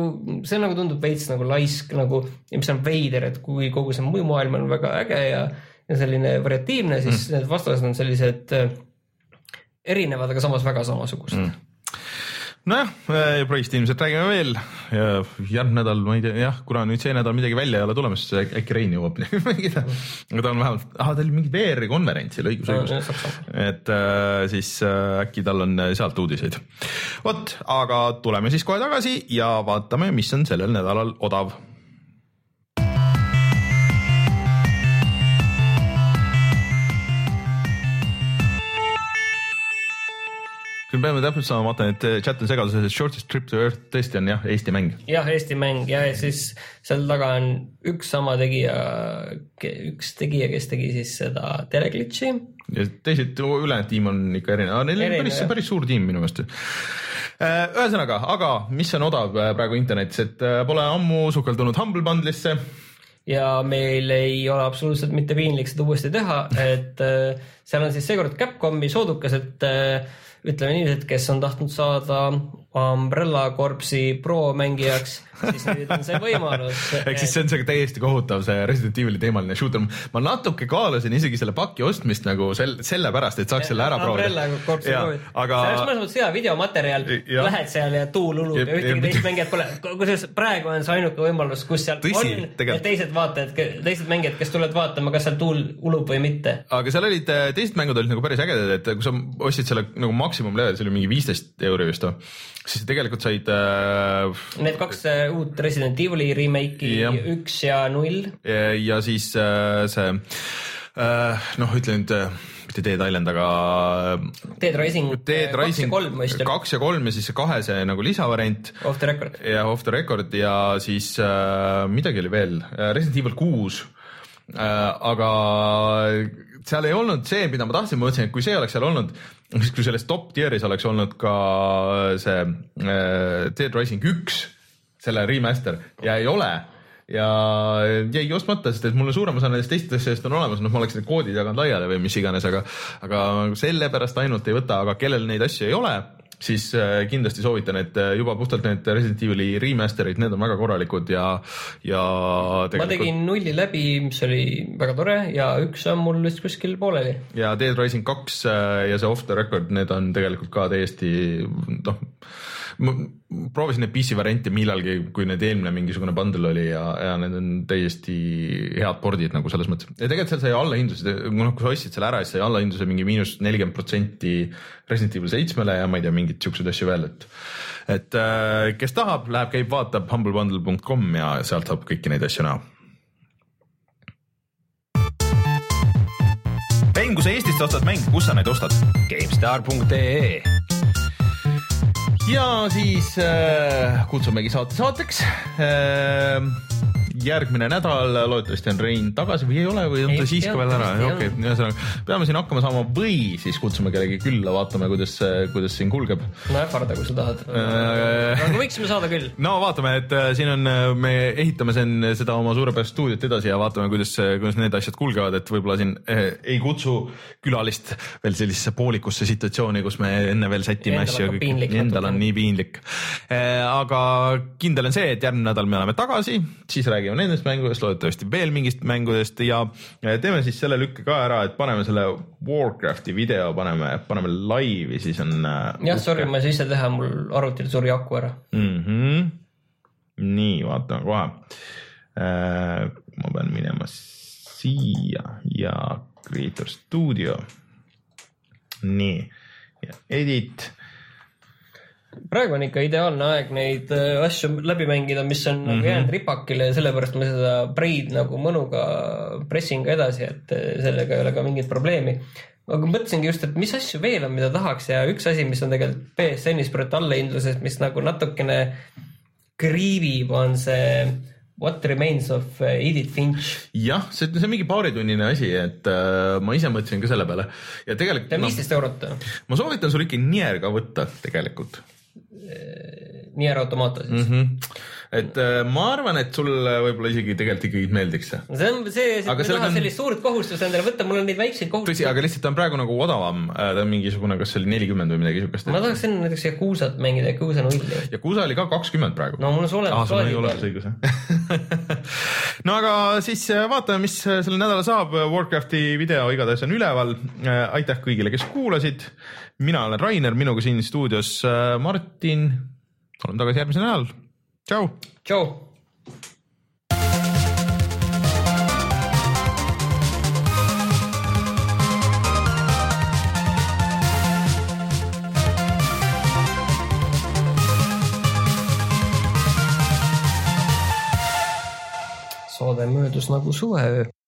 see nagu tundub veits nagu laisk nagu ja mis on veider, et kui kogu see muu maailm on väga äge ja, ja selline variatiivne, siis mm -hmm. need vastased on sellised äh, erinevad, aga samas väga samasugused mm. nojah, Price'ist ilmselt räägime veel ja järgmine nädal, ma ei tea, jah, kuna nüüd see nädal midagi välja ei ole tulemas, siis äkki Rein jõuab mängida. aga ta on vähemalt, ah ta oli mingi VR-i konverentsil, õigus, õigus. et äh, siis äh, äkki tal on sealt uudiseid. vot, aga tuleme siis kohe tagasi ja vaatame, mis on sellel nädalal odav küll peame täpsustama, vaatan, et chat on segaduses, et Shortest Trip to Earth tõesti on jah, Eesti mäng. jah, Eesti mäng ja siis seal taga on üks sama tegija, üks tegija, kes tegi siis seda teleglitchi ja teised, ülejäänud tiim on ikka erinev, neil on päris päris suur tiim minu meelest. ühesõnaga, aga mis on odav äh, praegu internetis, et äh, pole ammu sukeldunud Humble Bundle'isse. ja meil ei ole absoluutselt mitte piinlik seda uuesti teha, et äh, seal on siis seekord Capcomi soodukas, et äh, ütleme niiviisi, et kes on tahtnud saada Umbrella Corpsi pro mängijaks, siis nüüd on see võimalus. ehk siis see on see täiesti kohutav, see Resident Evil'i teemaline shooter. ma natuke kaalusin isegi selle paki ostmist nagu sel-, sellepärast, et saaks selle ära proovida. Aga see oleks mõnes mõttes hea videomaterjal, lähed seal ja tuul ulub Jep, ja ühtegi teist mängijat pole. kusjuures praegu on see ainuke võimalus, kus seal Tõsi, on ja tegelikult. teised vaatajad, teised mängijad, kes tulevad vaatama, kas seal tuul ulub või mitte aga seal olid, teised mängud olid nagu päris ägedad, et kui sa ostsid selle nagu maksimum level, see oli mingi viisteist euri vist või, siis tegelikult said äh, Need kaks äh, uut Resident Evil'i remake'i Jah., üks ja null. ja, ja siis äh, see äh, noh, ütle nüüd äh, mitte Dead Island, aga Dead Rising Dead Rising kolm vist oli, kaks ja kolm ja siis see kahe see nagu lisavariant off the record. ja Off the Record ja siis äh, midagi oli veel, Resident Evil kuus äh,. aga seal ei olnud see, mida ma tahtsin, ma mõtlesin, et kui see oleks seal olnud, siis kui selles top tier'is oleks olnud ka see äh, Dead Rising üks, selle remaster ja ei ole. Ja jäi ostmata, sest et mul on suurem osa nendest teistest asjadest on olemas, noh, ma oleks need koodid jaganud laiali või mis iganes, aga aga sellepärast ainult ei võta, aga kellel neid asju ei ole, siis äh, kindlasti soovitan, et äh, juba puhtalt need Resident Evil'i remaster'id, need on väga korralikud ja, ja ma tegin nulli läbi, mis oli väga tore ja üks on mul vist kuskil pooleli. ja Dead Rising kaks äh, ja see Off the Record, need on tegelikult ka täiesti noh, ma proovisin neid PC variante millalgi, kui need eelmine mingisugune bundle oli ja, ja need on täiesti head pordid nagu selles mõttes. ja tegelikult seal sai allahindluse, noh kui sa ostsid selle ära, siis sai allahindluse mingi miinus nelikümmend protsenti Resident Evil seitsmele ja ma ei tea, mingeid siukseid asju veel, et et äh, kes tahab, läheb, käib, vaatab humblebundle.com ja sealt saab kõiki neid asju näha mäng, kui sa Eestist ostad mänge, kus sa neid ostad? GameStar.ee ja siis äh, kutsumegi saate saateks äh,. Järgmine nädal loodetavasti on Rein tagasi või ei ole või on ta siis ka veel ära, okei ühesõnaga peame siin hakkama saama või siis kutsume kellegi külla, vaatame, kuidas, kuidas siin kulgeb no ähvarda, kui sa tahad. Äh, aga võiksime saada küll. no vaatame, et äh, siin on, me ehitame siin seda oma suurepärast stuudiot edasi ja vaatame, kuidas, kuidas need asjad kulgevad, et võib-olla siin eh, ei kutsu külalist veel sellisesse poolikusse situatsiooni, kus me enne veel sätime asju endal on nii piinlik. aga kindel on see, et järgmine nädal me oleme tagasi, siis räägime nendest mängudest, loodetavasti veel mingist mängudest ja teeme siis selle lükke ka ära, et paneme selle Warcrafti video, paneme, paneme laivi, siis on. jah, sorry, ma ei saa ise teha, mul arvutil suri aku ära. mm. -hmm. nii vaatame kohe äh,. ma pean minema siia ja Creator Studio. nii edit praegu on ikka ideaalne aeg neid äh, asju läbi mängida, mis on mm -hmm. nagu jäänud ripakile ja sellepärast ma seda Braid nagu mõnuga pressin ka edasi, et äh, sellega ei ole ka mingit probleemi. aga mõtlesingi just, et mis asju veel on, mida tahaks ja üks asi, mis on tegelikult BSN-is praegu allahindluses, mis nagu natukene kriibib, on see What remains of äh, Edith Finch? jah, see, see on mingi paaritunnine asi, et äh, ma ise mõtlesin ka selle peale ja tegelikult. ta on viisteist no, eurot. ma soovitan sul ikka Nier ka võtta tegelikult Nier Automata siis mm. -hmm. Et äh, ma arvan, et sulle võib-olla isegi tegelikult ikkagi meeldiks see. see on see, et ma ei taha on... sellist suurt kohustust endale võtta, mul on neid väikseid kohustusi. tõsi, aga lihtsalt ta on praegu nagu odavam, äh, ta on mingisugune, kas see oli nelikümmend või midagi siukest. ma tahaks enne näiteks Yakuusat mängida, Yakuusa nulli. Yakuusa oli ka kakskümmend praegu. no mul on see olemas. aa, sul oli olemas õigus jah no aga siis äh, vaatame, mis sellel nädalal saab. Warcrafti video igatahes on üleval. aitäh kõigile, kes kuulasid. mina olen Rainer, minuga siin stuudios Martin oleme tagasi järgmisel nädalal. Tšau. tšau. saade möödus nagu suveöö